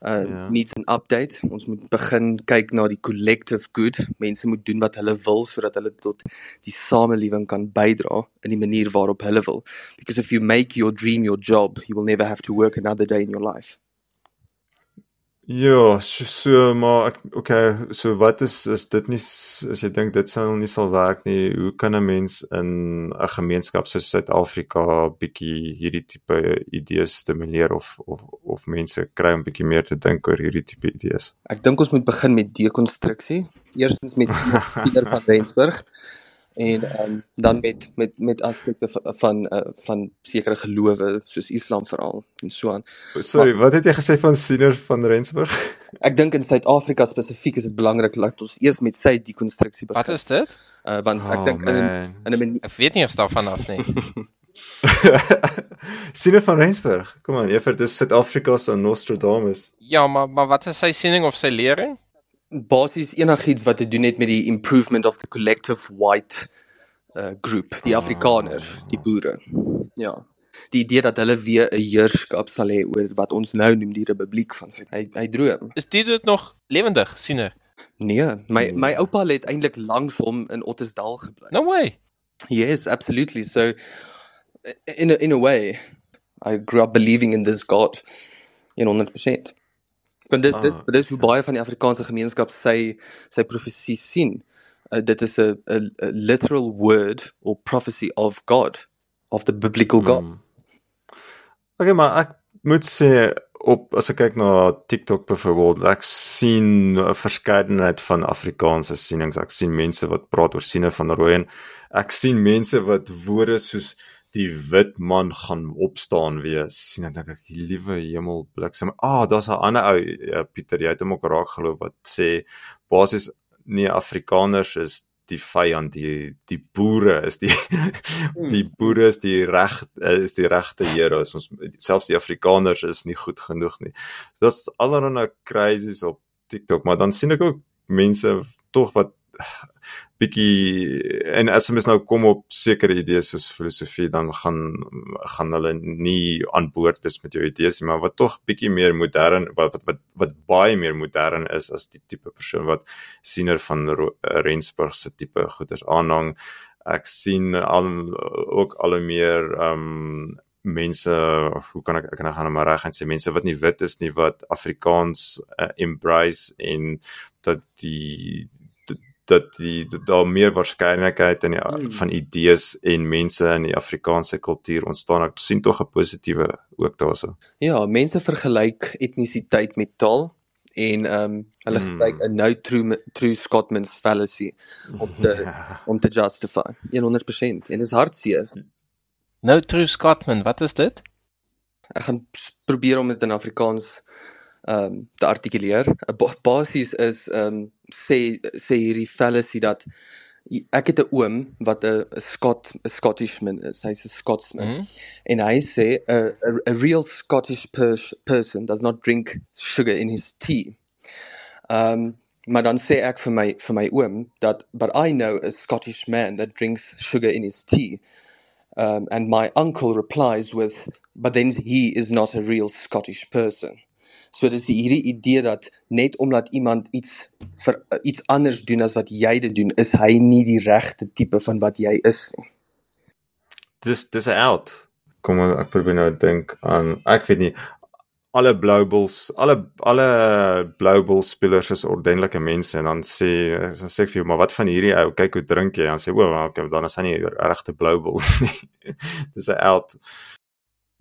uh Ja. needs an update. Ons moet begin kyk na die collective good. Mense moet doen wat hulle wil sodat hulle tot die samelewing kan bydra in die manier waarop hulle wil. Because if you make your dream your job, you will never have to work another day in your life. Ja, so, so maar ek okay, so wat is is dit nie as jy dink dit sal nie sal werk nie. Hoe kan 'n mens in 'n gemeenskap soos Suid-Afrika bietjie hierdie tipe idees stimuleer of of of mense kry om bietjie meer te dink oor hierdie tipe idees? Ek dink ons moet begin met dekonstruksie. Eerstens met Pieter van Rensburg en um, dan met met met aspekte van van, uh, van sekere gelowe soos Islam veral en so aan. Sorry, wat het jy gesê van Siener van Rensburg? Ek dink in Suid-Afrika spesifiek is dit belangrik dat ons eers met sy dekonstruksie begin. Wat is dit? Uh, want ek Oh, dink in man. in 'n manier Ek weet nie of daarvan af nie. Siener van Rensburg. Kom aan, Evert, dis Suid-Afrika se Nostradamus. Ja, maar maar wat is sy siening of sy lering? Basies enigiets wat te doen het met die improvement of the collective white uh group, die Afrikaners, die boere. Ja. Die idee dat hulle weer 'n heerskap sal hê oor wat ons nou noem die Republiek van Suid. Hy hy droom. Is die dit nog lewendig, siener? Nee, my my oupa het eintlik langs hom in Ottesdal gebly. No way. Yes, absolutely. So in a, in a way I grew up believing in this God in 100%. Want dis dis Ah, dis hoe baie van die Afrikaanse gemeenskap sy sy profesie sien. Uh, dit is 'n literal word or prophecy of God, of the biblical God. Mm. Okay, maar ek moet sê op as ek kyk na TikTok byvoorbeeld, ek sien 'n verskeidenheid van Afrikaanse sienings. Ek sien mense wat praat oor siene van rooi en ek sien mense wat woorde soos die wit man gaan opstaan weer sien en dink ek liewe hemel bliksem. Ah, daar's 'n ander ou ja, Pieter, jy het hom ook raak geloop wat sê basies nee Afrikaners is die vyand die die boere is die die boere is die reg is die regte Here is ons selfs die Afrikaners is nie goed genoeg nie. So dit's allerlei crazies op TikTok, maar dan sien ek ook mense tog wat bietjie en as mens nou kom op sekere idees soos filosofie dan gaan gaan hulle nie aan boord wees met jou idees nie, maar wat tog bietjie meer modern wat wat wat, wat baie meer modern is as die tipe persoon wat siener van Rensburg se tipe goeders aanhang. Ek sien al ook al hoe meer um, mense hoe kan ek ek kan nou gaan maar reg en sê mense wat nie wit is nie wat Afrikaans uh, embrace en dat die dat die dat daar meer waarskynlikheid in die Hmm. van idees en mense in die Afrikaanse kultuur ontstaan. Ek sien tog 'n positiewe ook daarso. Ja, mense vergelyk etnisiteit met taal en ehm um, hulle Mm. gebruik 'n no true true Scotsman's fallacy om te Ja. om te justify 100% en dit is hartseer. No true Scotsman, wat is dit? Ek gaan probeer om dit in Afrikaans ehm um, te artikuleer. ba Basies is ehm um, sê sê hierdie fallacy dat ek het 'n oom wat 'n Scot 'n Scottishman is. Hy's 'n Scotsman. Mhm. En hy sê a, a, a real Scottish pers person does not drink sugar in his tea. Um maar dan sê ek vir my vir my oom dat but I know a Scottish man that drinks sugar in his tea. Um and my uncle replies with but then he is not a real Scottish person. So dis die hierdie idee dat net omdat iemand iets vir iets anders doen as wat jy dit doen, is hy nie die regte tipe van wat jy is nie. Dis dis 'n out. Kom ek probeer nou dink aan ek weet nie alle blou bulls, alle alle blou bull spelers is ordentlike mense en dan sê dan sê ek vir jou maar wat van hierdie ou kyk hoe drink jy dan sê o, well, okay, dan is hy nie regte blou bull nie. Dis 'n out.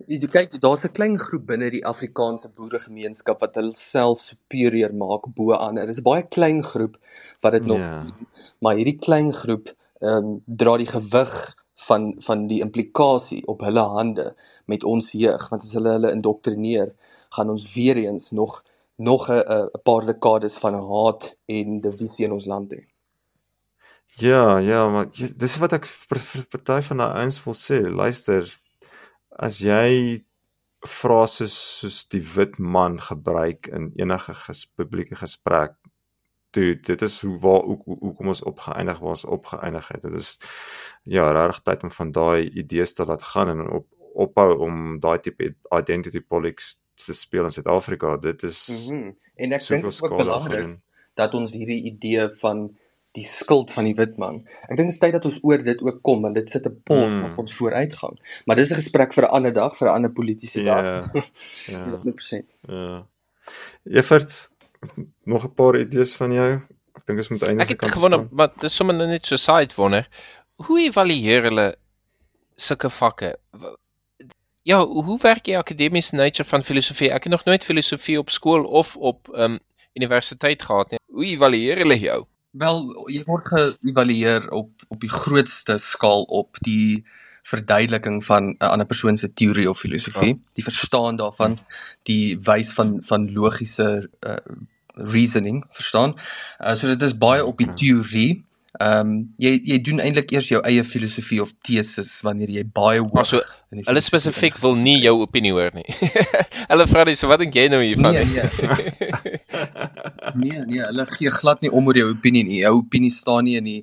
Jy kyk, daar's 'n klein groep binne die Afrikaanse boeregemeenskap wat hulle self superieur maak bo ander. Dis 'n baie klein groep wat dit nog Ja. doen, maar hierdie klein groep ehm um, dra die gewig van van die implikasie op hulle hande met ons jeug, want as hulle hulle indoktrineer, gaan ons weer eens nog nog 'n 'n paar dekades van haat en divisie in ons land hê. Ja, ja, maar jy- dis wat ek vir party van daai ouens wil sê. Luister, as jy frases soos die wit man gebruik in enige ges, publieke gesprek, toe dit is hoe waar hoe, hoe, hoe kom ons opgeëindig waar ons opgeëindig het. Dit is ja, regtig tyd om van daai idees te laat gaan en op ophou om daai tipe identity politics te speel in Suid-Afrika. Dit is. Mm en ek dink dit is belangrik dat ons hierdie idee van die skuld van die wit man. Ek dink dit is tyd dat ons oor dit ook kom want dit sit 'n pos Mm. op ons vooruitgang. Maar dis 'n gesprek vir 'n ander dag, vir 'n ander politieke Ja, dag. ja. 100%. Ja. Evert, nog 'n paar idees van jou? Ek dink ons moet eindig. Ek het gewonder, maar dis sommer net so side wonder. Hoe evalueer hulle sulke vakke? Ja, hoe werk jy akademies nature van filosofie? Ek het nog nooit filosofie op skool of op ehm um, universiteit gehad nie. Hoe evalueer hulle jou? Wel, jy word geëvalueer op op die grootste skaal op die verduideliking van 'n ander persoon se teorie of filosofie, die verstaan daarvan, die wys van van logiese uh, reasoning, verstaan? Uh, so dit is baie op die teorie. Ehm um, jy jy doen eintlik eers jou eie filosofie of teses wanneer jy baie hoog Maar so, in die Hulle spesifiek wil nie jou opinie hoor nie. hulle vra net so wat dink jy nou hiervan? Nee, nee. Nee, nee, hulle gee glad nie om oor jou opinie nie. Jou opinie staan nie in die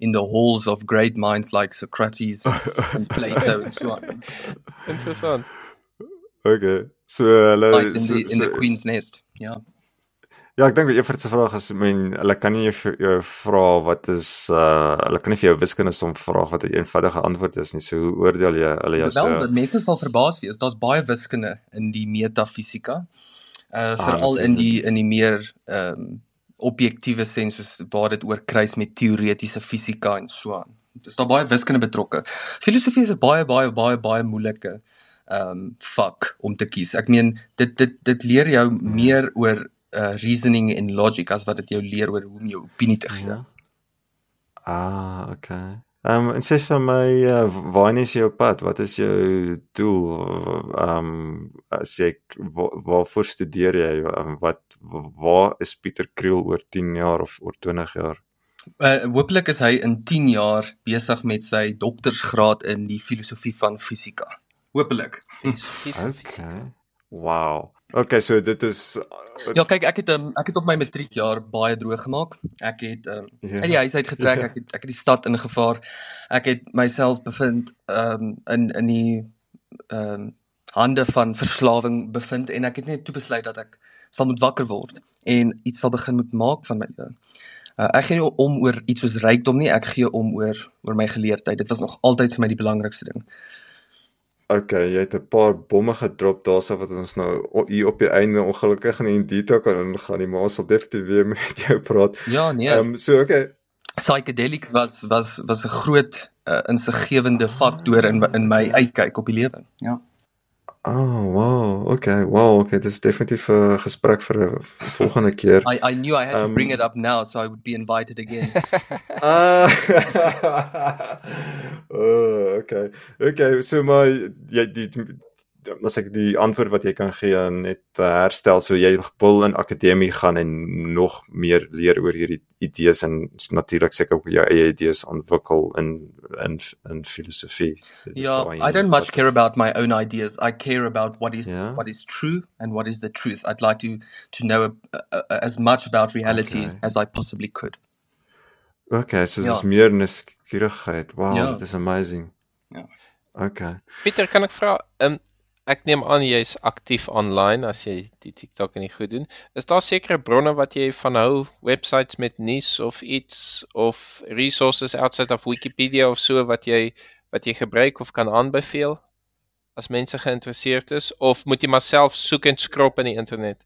in the halls of great minds like Socrates and Plato and so on. Interessant. Okay. So hulle Like in so, the in the so, Queen's Nest. Ja. Ja, ek dink Evert se vraag is, I mean, hulle kan nie jou vra wat is uh hulle kan nie vir jou wiskunde som vra wat 'n eenvoudige antwoord is nie. So hoe oordeel jy hulle jou Wel, dat mense sal verbaas wees. Daar's baie wiskunde in die metafisika. Uh Ah, veral in die in die meer ehm um, objektiewe sens soos waar dit oor kruis met teoretiese fisika en so aan. Dis daar baie wiskunde betrokke. Filosofie is 'n baie baie baie baie moeilike ehm um, vak om te kies. Ek meen dit dit dit leer jou meer oor uh reasoning en logic as wat dit jou leer oor hoe om jou opinie te gee. Ja. Ah, okay. Ehm um, en sê vir my uh, waarheen is jou pad? Wat is jou doel? Ehm um, as jy wa- waarvoor studeer jy? Um, wat waar is Pieter Kriel oor 10 jaar of oor 20 jaar? Uh hopelik is hy in 10 jaar besig met sy doktorsgraad in die filosofie van fisika. Hopelik. Okay. Wow. Okay, so dit is Ja, kyk, ek het um, ek het op my matriekjaar baie droog gemaak. Ek het um, Ja. uit die huis uit getrek, ek het ek het die stad ingevaar. Ek het myself bevind um in in die um hande van verslawing bevind en ek het net toe besluit dat ek sal moet wakker word en iets sal begin moet maak van my lewe. Uh, ek gee nie om oor iets soos rykdom nie, ek gee om oor oor my geleerdheid. Dit was nog altyd vir my die belangrikste ding. Okay, jy het 'n paar bomme gedrop daarso wat ons nou hier op die einde ongelukkig nie in detail kan ingaan nie, maar ons sal definitief weer met jou praat. Ja, nee. Ehm um, so okay. psychedelics was was was 'n groot uh, insiggewende faktor in in my uitkyk op die lewe. Ja. Oh, wow. Okay, wow. Okay, dis definitief 'n gesprek vir 'n volgende keer. I I knew I had to Um, bring it up now so I would be invited again. Ah. oh, okay. Okay, so maar jy die as ek die antwoord wat jy kan gee net uh, herstel so jy wil in akademie gaan en nog meer leer oor hierdie idees en natuurlik seker ook jou eie idees ontwikkel in in in filosofie. Is yeah, I don't much care about my own ideas. I care about what is Yeah. what is true and what is the truth. I'd like to to know uh, uh, as much about reality Okay. as I possibly could. Okay, so Ja. dis meer nuuskierigheid. Wow, Ja. dit is amazing. Ja. Okay. Pieter, kan ek vra, um, ek neem aan jy's aktief online as jy die TikTok en die goed doen. Is daar sekere bronne wat jy van hou, websites met nuus of iets of resources outside of Wikipedia of so wat jy wat jy gebruik of kan aanbeveel as mense geïnteresseerd is of moet jy maar self soek en skrop in die internet?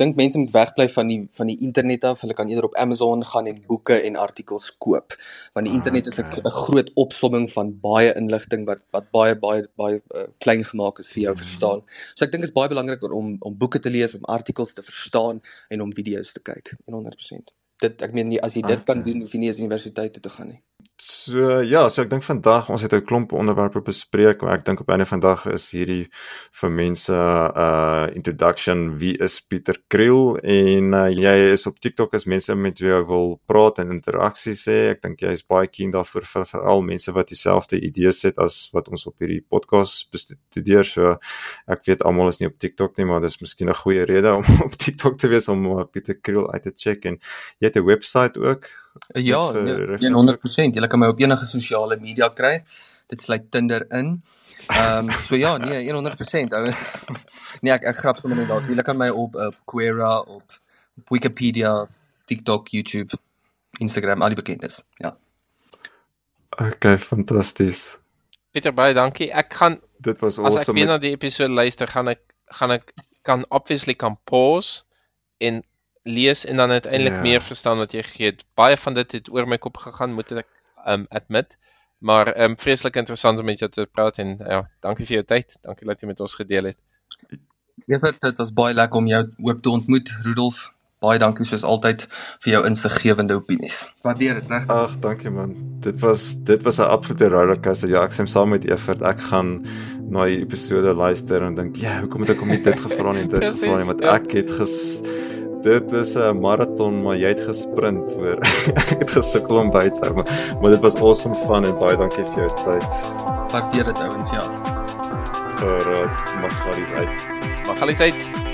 Dink mense moet wegbly van die van die internet af. Hulle kan eerder op Amazon gaan en boeke en artikels koop. Want die internet is 'n Okay. groot opsomming van baie inligting wat wat baie baie baie uh, klein gemaak is vir jou verstaan. So ek dink dit is baie belangrik om om boeke te lees, om artikels te verstaan en om video's te kyk. 100%. Dit ek meen nie as jy dit kan Okay. doen hoef jy nie eens universiteit toe te gaan nie. So ja, so ek dink vandag ons het 'n klomp onderwerpe bespreek, maar ek dink op einde van dag is hierdie vir mense uh introduction wie is Pieter Kriel en uh, jy is op TikTok as mense met wie jy wil praat en interaksie sê. Ek dink jy is baie keen daarvoor vir veral mense wat dieselfde idees het as wat ons op hierdie podcast bestudeer. So ek weet almal is nie op TikTok nie, maar dis miskien 'n goeie rede om op TikTok te wees om uh, Pieter Kriel uit te check en jy het 'n webwerf ook. Ja, vir referensie. 100%. Jy kan my op enige sosiale media kry. Dit sluit Tinder in. Ehm um, so ja, nee, 100% ou. nee, ek ek grap sommer net daar. Jy kan my op op Quora, op, op Wikipedia, TikTok, YouTube, Instagram, al die bekendes. Ja. Okay, fantasties. Pieter baie dankie. Ek gaan Dit was as ek awesome. weer na die episode luister, gaan ek gaan ek kan obviously kan pause en lees en dan uiteindelik Ja. meer verstaan wat jy gegee het. Baie van dit het oor my kop gegaan, moet ek um admit. Maar um vreeslik interessant om met jou te praat en ja, dankie vir jou tyd. Dankie dat jy met ons gedeel het. Evert, dit was baie lekker om jou ook te ontmoet, Rudolf. Baie dankie soos altyd vir jou insiggewende opinies. Waardeer dit reg. Ag, dankie man. Dit was dit was 'n absolute rollercoaster. Ja, ek stem saam met Evert. Ek gaan na die episode luister en dink, ja, hoekom het ek hom nie dit gevra nie, dit gevra nie, want ja. ek het ges Dit is 'n maraton, maar jy het gesprint hoor. ek het gesukkel om by te hou, maar, maar dit was awesome fun en baie dankie vir jou tyd. Waardeer dit ouens, ja. Vir uh, Magalies uit. Mag alles uit.